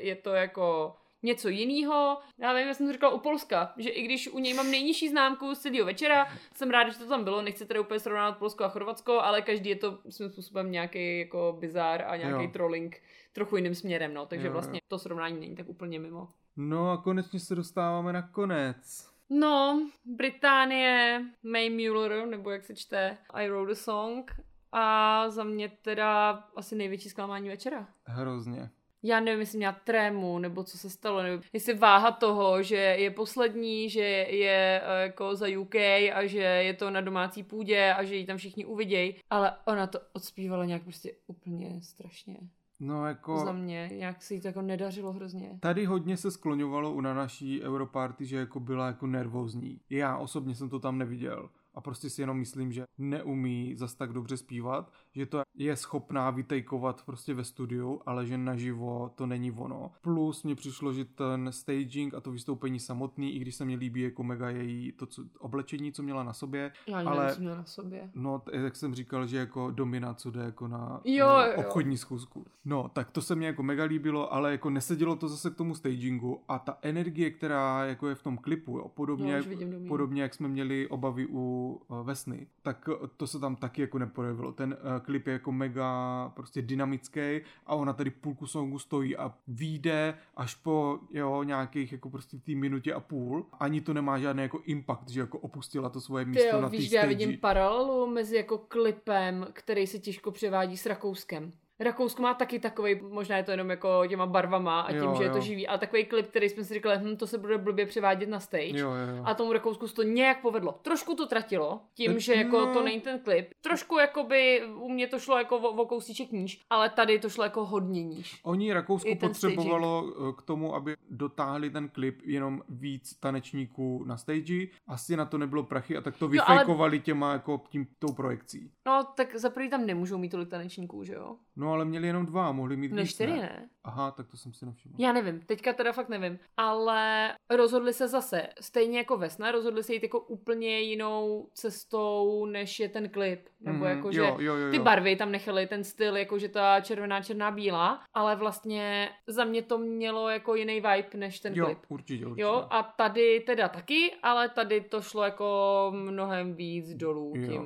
je to jako něco jiného. Já vím, já jsem to říkala u Polska, že i když u něj mám nejnižší známku z celého večera, jsem ráda, že to tam bylo, nechci teda úplně srovnávat Polsko a Chorvatsko, ale každý je to svým způsobem nějaký jako bizár a nějaký Jo. trolling trochu jiným směrem, no, takže Jo, jo. vlastně to srovnání není tak úplně mimo. No a konečně se dostáváme na konec. No, Británie, May Mueller, nebo jak se čte, I wrote a song a za mě teda asi největší zklamání večera. Hrozně. Já nevím, jestli měla trému, nebo co se stalo, nebo jestli váha toho, že je poslední, že je eh, jako za UK a že je to na domácí půdě a že ji tam všichni uvidějí, ale ona to odspívala nějak prostě úplně strašně. No jako... Za mě, nějak si to jako nedařilo hrozně. Tady hodně se skloňovalo u na naší Europarty, že jako byla jako nervózní. Já osobně jsem to tam neviděl a prostě si jenom myslím, že neumí zas tak dobře zpívat, že to je schopná vytejkovat prostě ve studiu, ale že naživo to není ono. Plus mě přišlo, že ten staging a to vystoupení samotný, i když se mi líbí jako mega její to co, oblečení, co měla na sobě. Já ale nevím, co měla na sobě. No, jak jsem říkal, že jako domina, co jde jako na, jo, na jo. obchodní schůzku. No, tak to se mi jako mega líbilo, ale jako nesedělo to zase k tomu stagingu a ta energie, která jako je v tom klipu, jo, podobně, no, vidím, podobně jak jsme měli obavy u uh, Vesny, tak to se tam taky jako neprojevilo. Ten uh, klip je jako mega prostě dynamický a ona tady půlku songu stojí a výjde až po jo, nějakých jako prostě tý minutě a půl. Ani to nemá žádný jako impact, že jako opustila to svoje místo jo, na víš, já vidím paralelu mezi jako klipem, který se těžko převádí s Rakouskem. Rakousko má taky takový, možná je to jenom jako těma barvama a tím, jo, že je to živý, ale takový klip, který jsme si říkali, hm, to se bude blbě převádět na stage. Jo, jo, jo. A tomu Rakousku se to nějak povedlo. Trošku to tratilo, tím, že jako no. to není ten klip. Trošku jakoby u mě to šlo jako o, o kousíček níž, ale tady to šlo jako hodně níž. Oni Rakousko potřebovalo staging. k tomu, aby dotáhli ten klip jenom víc tanečníků na stage. Asi na to nebylo prachy a tak to vyfejkovali ale... těma jako tím tou projekcí. No, tak za tam nemůžou mít tolik tanečníků, že jo? No, ale měli jenom dva, mohli mít Ne, víc, čtyři ne? ne? Aha, tak to jsem si nevšiml. Já nevím, teďka teda fakt nevím. Ale rozhodli se zase, stejně jako Vesna, rozhodli se jít jako úplně jinou cestou, než je ten klip. Nebo mm, jako, že jo, jo, jo, ty barvy tam nechali, ten styl, jako že ta červená, černá, bílá, ale vlastně za mě to mělo jako jiný vibe, než ten jo, klip. určitě, určitě. Jo, a tady teda taky, ale tady to šlo jako mnohem víc dolů jo. tím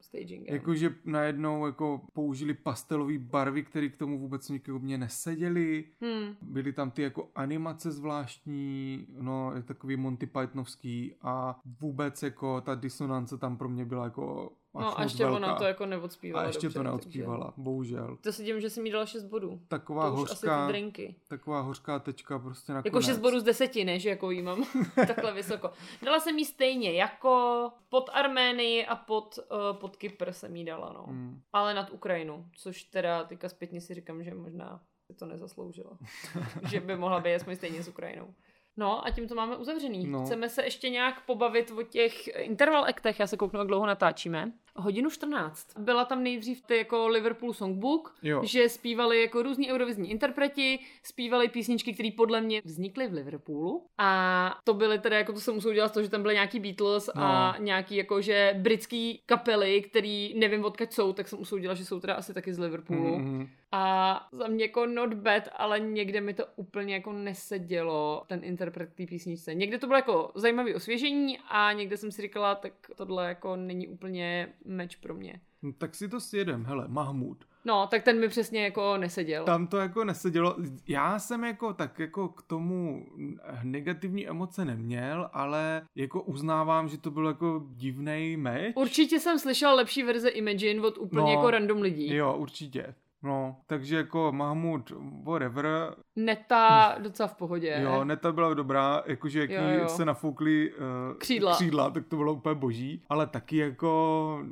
stagingem. Jakože najednou jako použili pastelové barvy, které k tomu vůbec mě neseděly. Hmm. Byly tam ty jako animace zvláštní, no takový Monty Pythonovský a vůbec jako ta disonance tam pro mě byla jako No a ještě velká. ona to jako neodspívala A ještě dobře, to neodspívala, takže... bohužel. To se tím, že jsem jí dala 6 bodů. Taková to hořká, asi drinky. taková hořká tečka prostě nakonec. Jako 6 bodů z 10, ne, že jako jí mám <laughs> takhle vysoko. Dala jsem jí stejně jako pod Arménii a pod, uh, pod Kypr jsem jí dala, no. Hmm. Ale nad Ukrajinu, což teda teďka zpětně si říkám, že možná to nezasloužila. <laughs> že by mohla být aspoň stejně s Ukrajinou. No a tím to máme uzavřený. No. Chceme se ještě nějak pobavit o těch interval actech. Já se kouknu, jak dlouho natáčíme. Hodinu 14. Byla tam nejdřív ty jako Liverpool Songbook, jo. že zpívali jako různí eurovizní interpreti, zpívali písničky, které podle mě vznikly v Liverpoolu. A to byly tedy, jako to se muselo dělat to, že tam byly nějaký Beatles no. a nějaký jako, že britský kapely, který nevím odkud jsou, tak jsem musel dělat, že jsou teda asi taky z Liverpoolu. Mm-hmm. A za mě jako not bad, ale někde mi to úplně jako nesedělo, ten interpret té písničce. Někde to bylo jako zajímavé osvěžení a někde jsem si říkala, tak tohle jako není úplně meč pro mě. No, tak si to sjedem, hele, Mahmud. No, tak ten mi přesně jako neseděl. Tam to jako nesedělo. Já jsem jako tak jako k tomu negativní emoce neměl, ale jako uznávám, že to byl jako divný meč. Určitě jsem slyšel lepší verze Imagine od úplně no, jako random lidí. Jo, určitě. No, takže jako Mahmud, whatever. Neta <laughs> docela v pohodě. Jo, Neta byla dobrá, jakože jak jo, jo. se nafoukli uh, křídla. křídla, tak to bylo úplně boží. Ale taky jako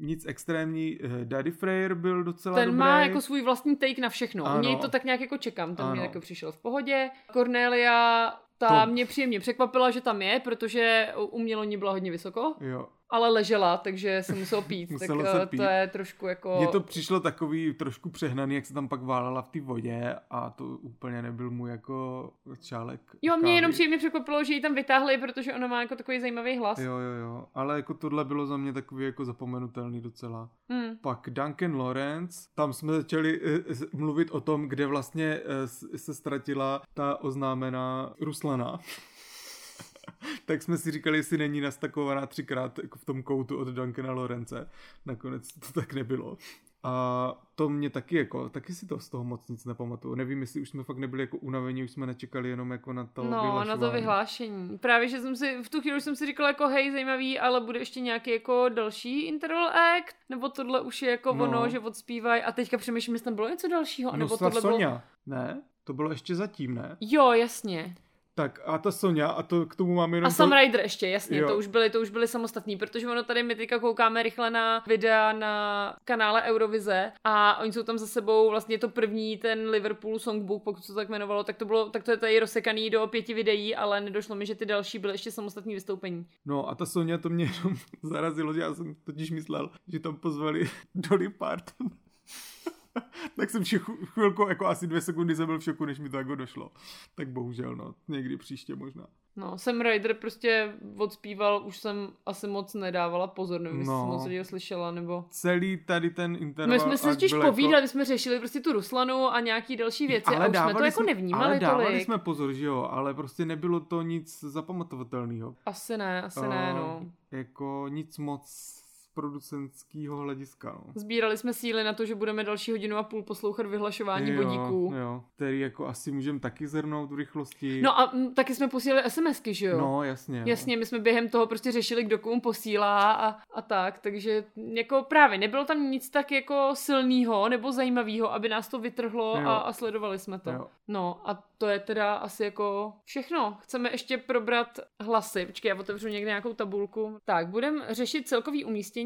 nic extrémní. Uh, Daddy Freyr byl docela Ten dobrý. má jako svůj vlastní take na všechno. Ano. U něj to tak nějak jako čekám, ten ano. mě jako přišel v pohodě. Cornelia ta to... mě příjemně překvapila, že tam je, protože umělo ní byla hodně vysoko. Jo ale ležela, takže se musel pít. <laughs> tak se pít. to je trošku jako... Mně to přišlo takový trošku přehnaný, jak se tam pak válela v té vodě a to úplně nebyl mu jako čálek. Jo, mě jenom příjemně překvapilo, že ji tam vytáhli, protože ona má jako takový zajímavý hlas. Jo, jo, jo, ale jako tohle bylo za mě takový jako zapomenutelný docela. Hmm. Pak Duncan Lawrence, tam jsme začali uh, mluvit o tom, kde vlastně uh, se ztratila ta oznámená Ruslana. <laughs> tak jsme si říkali, jestli není nastakovaná třikrát jako v tom koutu od Duncana Lorence. Nakonec to tak nebylo. A to mě taky jako, taky si to z toho moc nic nepamatuju. Nevím, jestli už jsme fakt nebyli jako unavení, už jsme nečekali jenom jako na to No, na to vyhlášení. Právě, že jsem si, v tu chvíli jsem si říkala jako hej, zajímavý, ale bude ještě nějaký jako další interval act, nebo tohle už je jako no. ono, že odspívají a teďka přemýšlím, jestli tam bylo něco dalšího, no, nebo tohle Sonia. bylo... Ne, to bylo ještě zatím, ne? Jo, jasně. Tak a ta Sonja, a to k tomu máme jenom... A Sam Rider ještě, jasně, Jo. to už byly, to už byly samostatní, protože ono tady my teďka koukáme rychle na videa na kanále Eurovize a oni jsou tam za sebou, vlastně to první ten Liverpool Songbook, pokud se to tak jmenovalo, tak to bylo, tak to je tady rozsekaný do pěti videí, ale nedošlo mi, že ty další byly ještě samostatní vystoupení. No a ta Sonja to mě jenom <laughs> zarazilo, že já jsem totiž myslel, že tam pozvali <laughs> Dolly Parton. <laughs> tak jsem vši- chvilku, jako asi dvě sekundy jsem byl v šoku, než mi to jako došlo. Tak bohužel, no, někdy příště možná. No, Sam Rider prostě odspíval, už jsem asi moc nedávala pozor, nevím, jestli No. jsem moc lidí slyšela, nebo... Celý tady ten interval... My jsme si ať totiž byl povídali, my jsme řešili prostě tu Ruslanu a nějaký další věci a už jsme to jako nevnímali ale dávali tolik. jsme pozor, že jo, ale prostě nebylo to nic zapamatovatelného. Asi ne, asi ne, no. Jako nic moc producentského hlediska, no. Sbírali jsme síly na to, že budeme další hodinu a půl poslouchat vyhlašování bodíků. Jo, který jako asi můžeme taky zhrnout v rychlosti. No a mm, taky jsme posílali SMSky, že jo? no jasně. Jasně, my jsme během toho prostě řešili, kdo komu posílá a, a tak, takže jako právě nebylo tam nic tak jako silného nebo zajímavého, aby nás to vytrhlo Jo. a, a sledovali jsme to. Jo. No a to je teda asi jako všechno. Chceme ještě probrat hlasy. Počkej, já otevřu někde nějakou tabulku. Tak, budeme řešit celkový umístění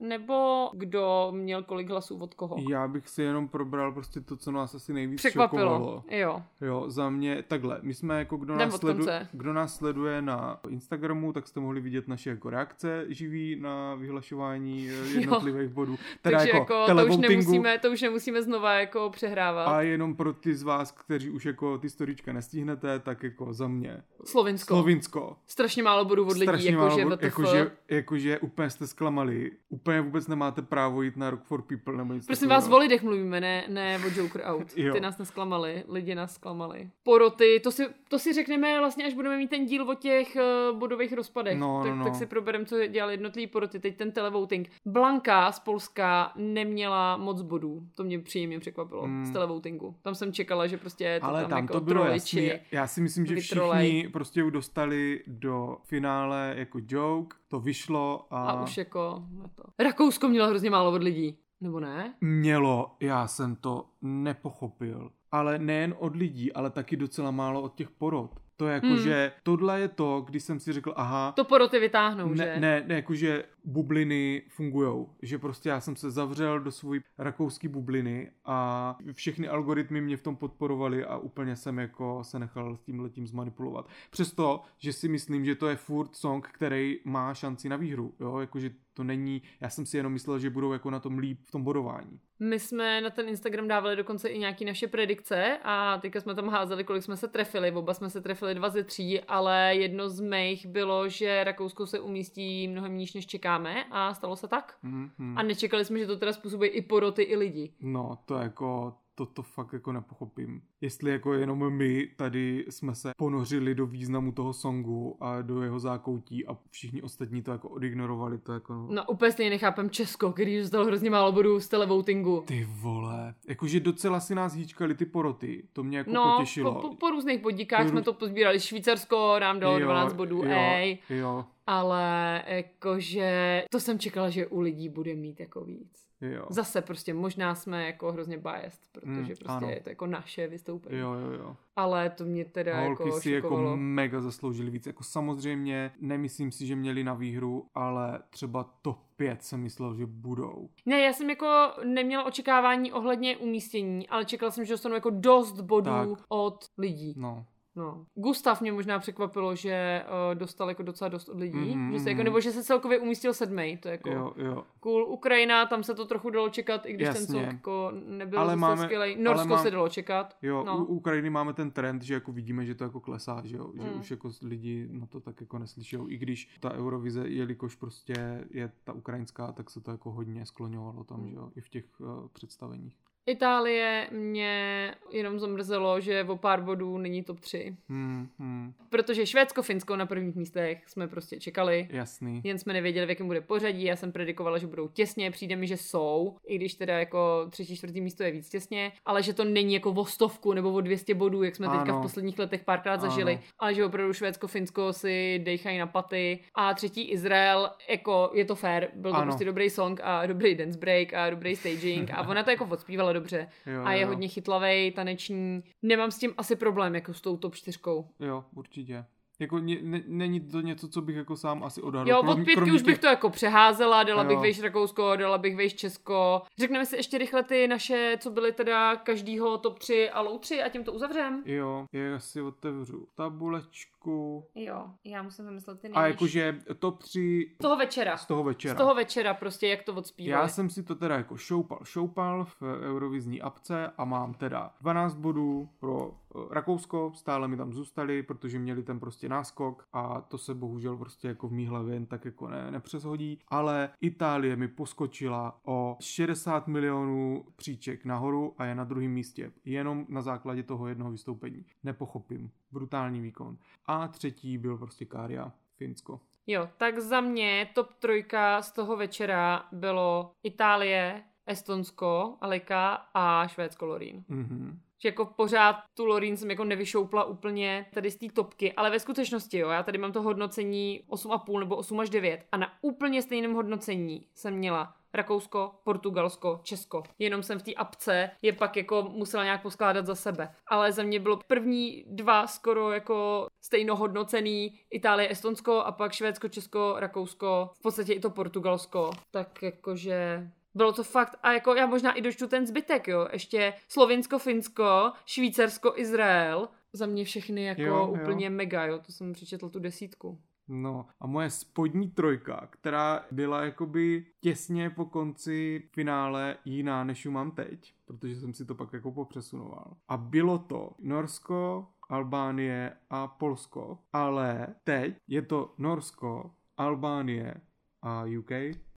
nebo kdo měl kolik hlasů od koho? Já bych si jenom probral prostě to, co nás asi nejvíc Překvapilo. šokovalo. Jo. Jo, za mě takhle. My jsme jako, kdo Jdem nás, sledu, kdo nás sleduje na Instagramu, tak jste mohli vidět naše jako reakce živý na vyhlašování eh, <laughs> jednotlivých bodů. Teda Takže jako, jako, to, už nemusíme, to už nemusíme znova jako přehrávat. A jenom pro ty z vás, kteří už jako ty storička nestihnete, tak jako za mě. Slovinsko. Slovinsko. Strašně málo bodů od lidí, jakože málo, WTF. jakože, jakože úplně jste zklamali. Úplně vůbec nemáte právo jít na Rock for People nebo nic Prosím vás, o lidech mluvíme, ne, ne o Joker Out. Ty nás nesklamali, lidi nás zklamali. Poroty, to si, to si řekneme vlastně, až budeme mít ten díl o těch uh, bodových rozpadech. No, tak, no, no. tak si probereme, co dělali jednotlivý poroty. Teď ten televoting. Blanka z Polska neměla moc bodů. To mě příjemně překvapilo Mm. z televotingu. Tam jsem čekala, že prostě to Ale tam, tam jako to bylo troliči. jasný. Já si myslím, že vytrolej. všichni prostě ju dostali do finále jako joke, to vyšlo a, A už jako na to. Rakousko mělo hrozně málo od lidí. Nebo ne? mělo, já jsem to nepochopil. Ale nejen od lidí, ale taky docela málo od těch porod. To je jako, Hmm. že tohle je to, když jsem si řekl, aha, To poroty vytáhnou, ne, že? ne, ne, jakože bubliny fungujou. Že prostě já jsem se zavřel do svojí rakouské bubliny a všechny algoritmy mě v tom podporovaly a úplně jsem jako se nechal s tím letím zmanipulovat. Přesto, že si myslím, že to je furt song, který má šanci na výhru. Jo, jakože to není, já jsem si jenom myslel, že budou jako na tom líp v tom bodování. My jsme na ten Instagram dávali dokonce i nějaké naše predikce a teďka jsme tam házeli, kolik jsme se trefili. Oba jsme se trefili dva ze tří, ale jedno z mých bylo, že Rakousko se umístí mnohem níž, než čekáme a stalo se tak. Mm-hmm. A nečekali jsme, že to teda způsobí i poroty, i lidi. No, to jako, to, to fakt jako nepochopím. Jestli jako jenom my tady jsme se ponořili do významu toho songu a do jeho zákoutí a všichni ostatní to jako odignorovali, to jako... No úplně stejně nechápem Česko, který dostal hrozně málo bodů z televotingu. Ty vole, jakože docela si nás hýčkali ty poroty, to mě jako No, potěšilo. po, po, po různých bodíkách Po jsme růz- to pozbírali. Švýcarsko nám dalo Jo, 12 bodů, jo, ej. Jo, Ale jakože to jsem čekala, že u lidí bude mít jako víc. Jo. Zase prostě možná jsme jako hrozně biased, protože Mm, prostě ano. je to jako naše vystoupení. Jo, jo, jo. Ale to mě teda Holky jako si jako šokovalo. mega zasloužili víc. Jako samozřejmě nemyslím si, že měli na výhru, ale třeba top 5 jsem myslel, že budou. Ne, já jsem jako neměla očekávání ohledně umístění, ale čekala jsem, že dostanou jako dost bodů Tak. od lidí. No, No. Gustav mě možná překvapilo, že uh, dostal jako docela dost od lidí, Mhm, že se jako, mhm. nebo že se celkově umístil sedmý, to je jako jo, jo. cool. Ukrajina, tam se to trochu dalo čekat, i když ten Jasně. song jako nebyl Ale ale máme- skvělej. ale Norsko mám- se dalo čekat. Jo, No. u u Ukrajiny máme ten trend, že jako vidíme, že to jako klesá, že jo, že Mm. už jako lidi na to tak jako neslyšou, i když ta Eurovize, jelikož prostě je ta ukrajinská, tak se to jako hodně skloňovalo tam, Mm. že jo, i v těch uh, představeních. Itálie mě jenom zamrzelo, že o pár bodů není top 3. Hmm, hmm, Protože Švédsko, Finsko na prvních místech jsme prostě čekali. jasný. Jen jsme nevěděli, v jakém bude pořadí. Já jsem predikovala, že budou těsně. Přijde mi, že jsou, i když teda jako třetí, čtvrtý místo je víc těsně, ale že to není jako o stovku nebo o 200 bodů, jak jsme teďka Ano. v posledních letech párkrát Ano. zažili, ale že opravdu Švédsko, Finsko si dejchají na paty. A třetí Izrael, jako je to fair, byl to Ano. prostě dobrý song a dobrý dance break a dobrý staging a ona to jako odspívala dobře. Jo, a je jo. hodně chytlavej, taneční. Nemám s tím asi problém, jako s tou top čtyřkou. Jo, určitě. Jako ně, ne, není to něco, co bych jako sám asi odhadl. Jo, od pětky kromě už bych těch- to jako přeházela, dala Jo. bych vejš Rakousko, dala bych vejš Česko. Řekneme si ještě rychle ty naše, co byly teda každýho top 3 a low 3 a tím to uzavřem. Jo, já si otevřu tabulečku. Jo, já musím vymyslet ty A nejvíc. jakože top 3 Z toho večera. z toho večera. Z toho večera prostě, jak to odspívali. Já jsem si to teda jako šoupal, šoupal v Eurovizní apce a mám teda 12 bodů pro Rakousko, stále mi tam zůstali, protože měli ten prostě náskok a to se bohužel prostě jako v mý hlavě jen tak jako ne, nepřeshodí, ale Itálie mi poskočila o 60 milionů příček nahoru a je na druhém místě, jenom na základě toho jednoho vystoupení. Nepochopím. Brutální výkon. A třetí byl prostě Kária, Finsko. Jo, tak za mě top trojka z toho večera bylo Itálie, Estonsko, Alika a Švédsko Lorín. Mhm. Že jako pořád tu Lorín jsem jako nevyšoupla úplně tady z té topky, ale ve skutečnosti jo, já tady mám to hodnocení 8,5 nebo 8 až 9 a na úplně stejném hodnocení jsem měla Rakousko, Portugalsko, Česko. Jenom jsem v té apce je pak jako musela nějak poskládat za sebe. Ale za mě bylo první dva skoro jako stejnohodnocený Itálie, Estonsko a pak Švédsko, Česko, Rakousko, v podstatě i to Portugalsko. Tak jakože bylo to fakt, a jako já možná i dočtu ten zbytek, jo, ještě Slovinsko, Finsko, Švýcarsko, Izrael, za mě všechny jako Jo, jo, jo. úplně mega, jo, to jsem přečetl tu desítku. No a moje spodní trojka, která byla jakoby těsně po konci finále jiná, než ju mám teď, protože jsem si to pak jako popřesunoval. A bylo to Norsko, Albánie a Polsko, ale teď je to Norsko, Albánie a UK,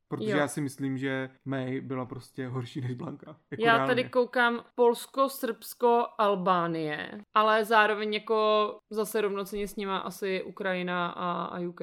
protože Jo. já si myslím, že May byla prostě horší než Blanka. Jako Já reálně. tady koukám Polsko, Srbsko, Albánie, ale zároveň jako zase rovnoceně s nima asi Ukrajina a, a UK.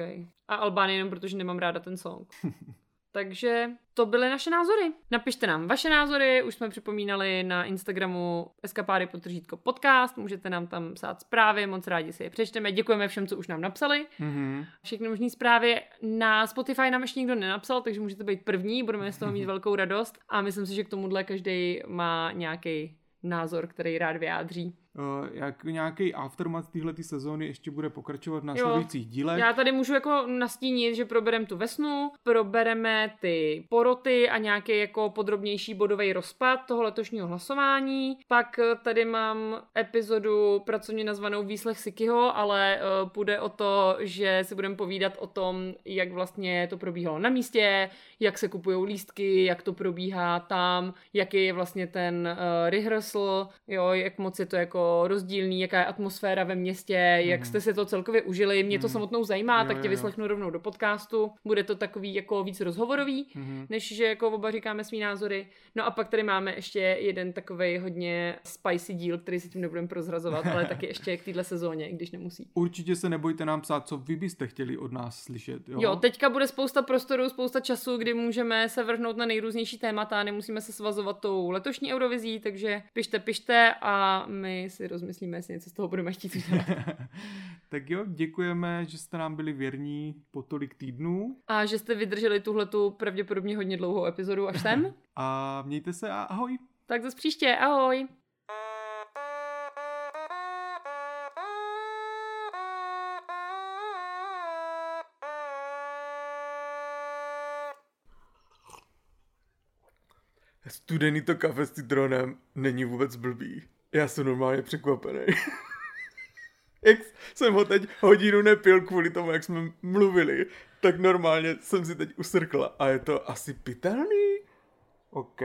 A Albánie jenom protože nemám ráda ten song. <laughs> Takže to byly naše názory. Napište nám vaše názory, už jsme připomínali na Instagramu eskapády potržítko podcast, můžete nám tam psát zprávy, moc rádi si je přečteme. Děkujeme všem, co už nám napsali. Mhm. Všechny možné zprávy na Spotify nám ještě nikdo nenapsal, takže můžete být první, budeme z toho mít <laughs> velkou radost a myslím si, že k tomuhle každý má nějaký názor, který rád vyjádří. Uh, jak nějaký aftermath téhle sezóny ještě bude pokračovat v následujících dílech. Já tady můžu jako nastínit, že probereme tu vesnu, probereme ty poroty a nějaký jako podrobnější bodový rozpad toho letošního hlasování. Pak eh, tady mám epizodu pracovně nazvanou Výslech Sikyho, ale uh, půjde o to, že si budeme povídat o tom, jak vlastně to probíhalo na místě, jak se kupují lístky, jak to probíhá tam, jaký je vlastně ten uh, rehearsal, jo, jak moc je to jako rozdílný, jaká je atmosféra ve městě, jak jste si to celkově užili. Mě to Mhm. samotnou zajímá, Jo, tak tě jo. vyslechnu rovnou do podcastu. Bude to takový jako víc rozhovorový, Mhm. než že jako oba říkáme svý názory. No a pak tady máme ještě jeden takový hodně spicy díl, který si tím nebudeme prozrazovat, ale taky <laughs> ještě k téhle sezóně, i když nemusí. Určitě se nebojte nám psát, co vy byste chtěli od nás slyšet. Jo, Jo, teďka bude spousta prostoru, spousta času, kdy můžeme se vrhnout na nejrůznější témata, nemusíme se svazovat tou letošní Eurovizí, takže pište, pište a my si rozmyslíme, jestli něco z toho budeme chtít udělat. <laughs> tak jo, děkujeme, že jste nám byli věrní po tolik týdnů A že jste vydrželi tuhletu pravděpodobně hodně dlouhou epizodu až sem. <laughs> a mějte se a ahoj. tak zase příště, ahoj! Studený to kafe s citronem není vůbec blbý. Já jsem normálně překvapený. <laughs> jak jsem ho teď hodinu nepil kvůli tomu, jak jsme mluvili, tak normálně jsem si teď usrkla a je to asi pitelný? OK.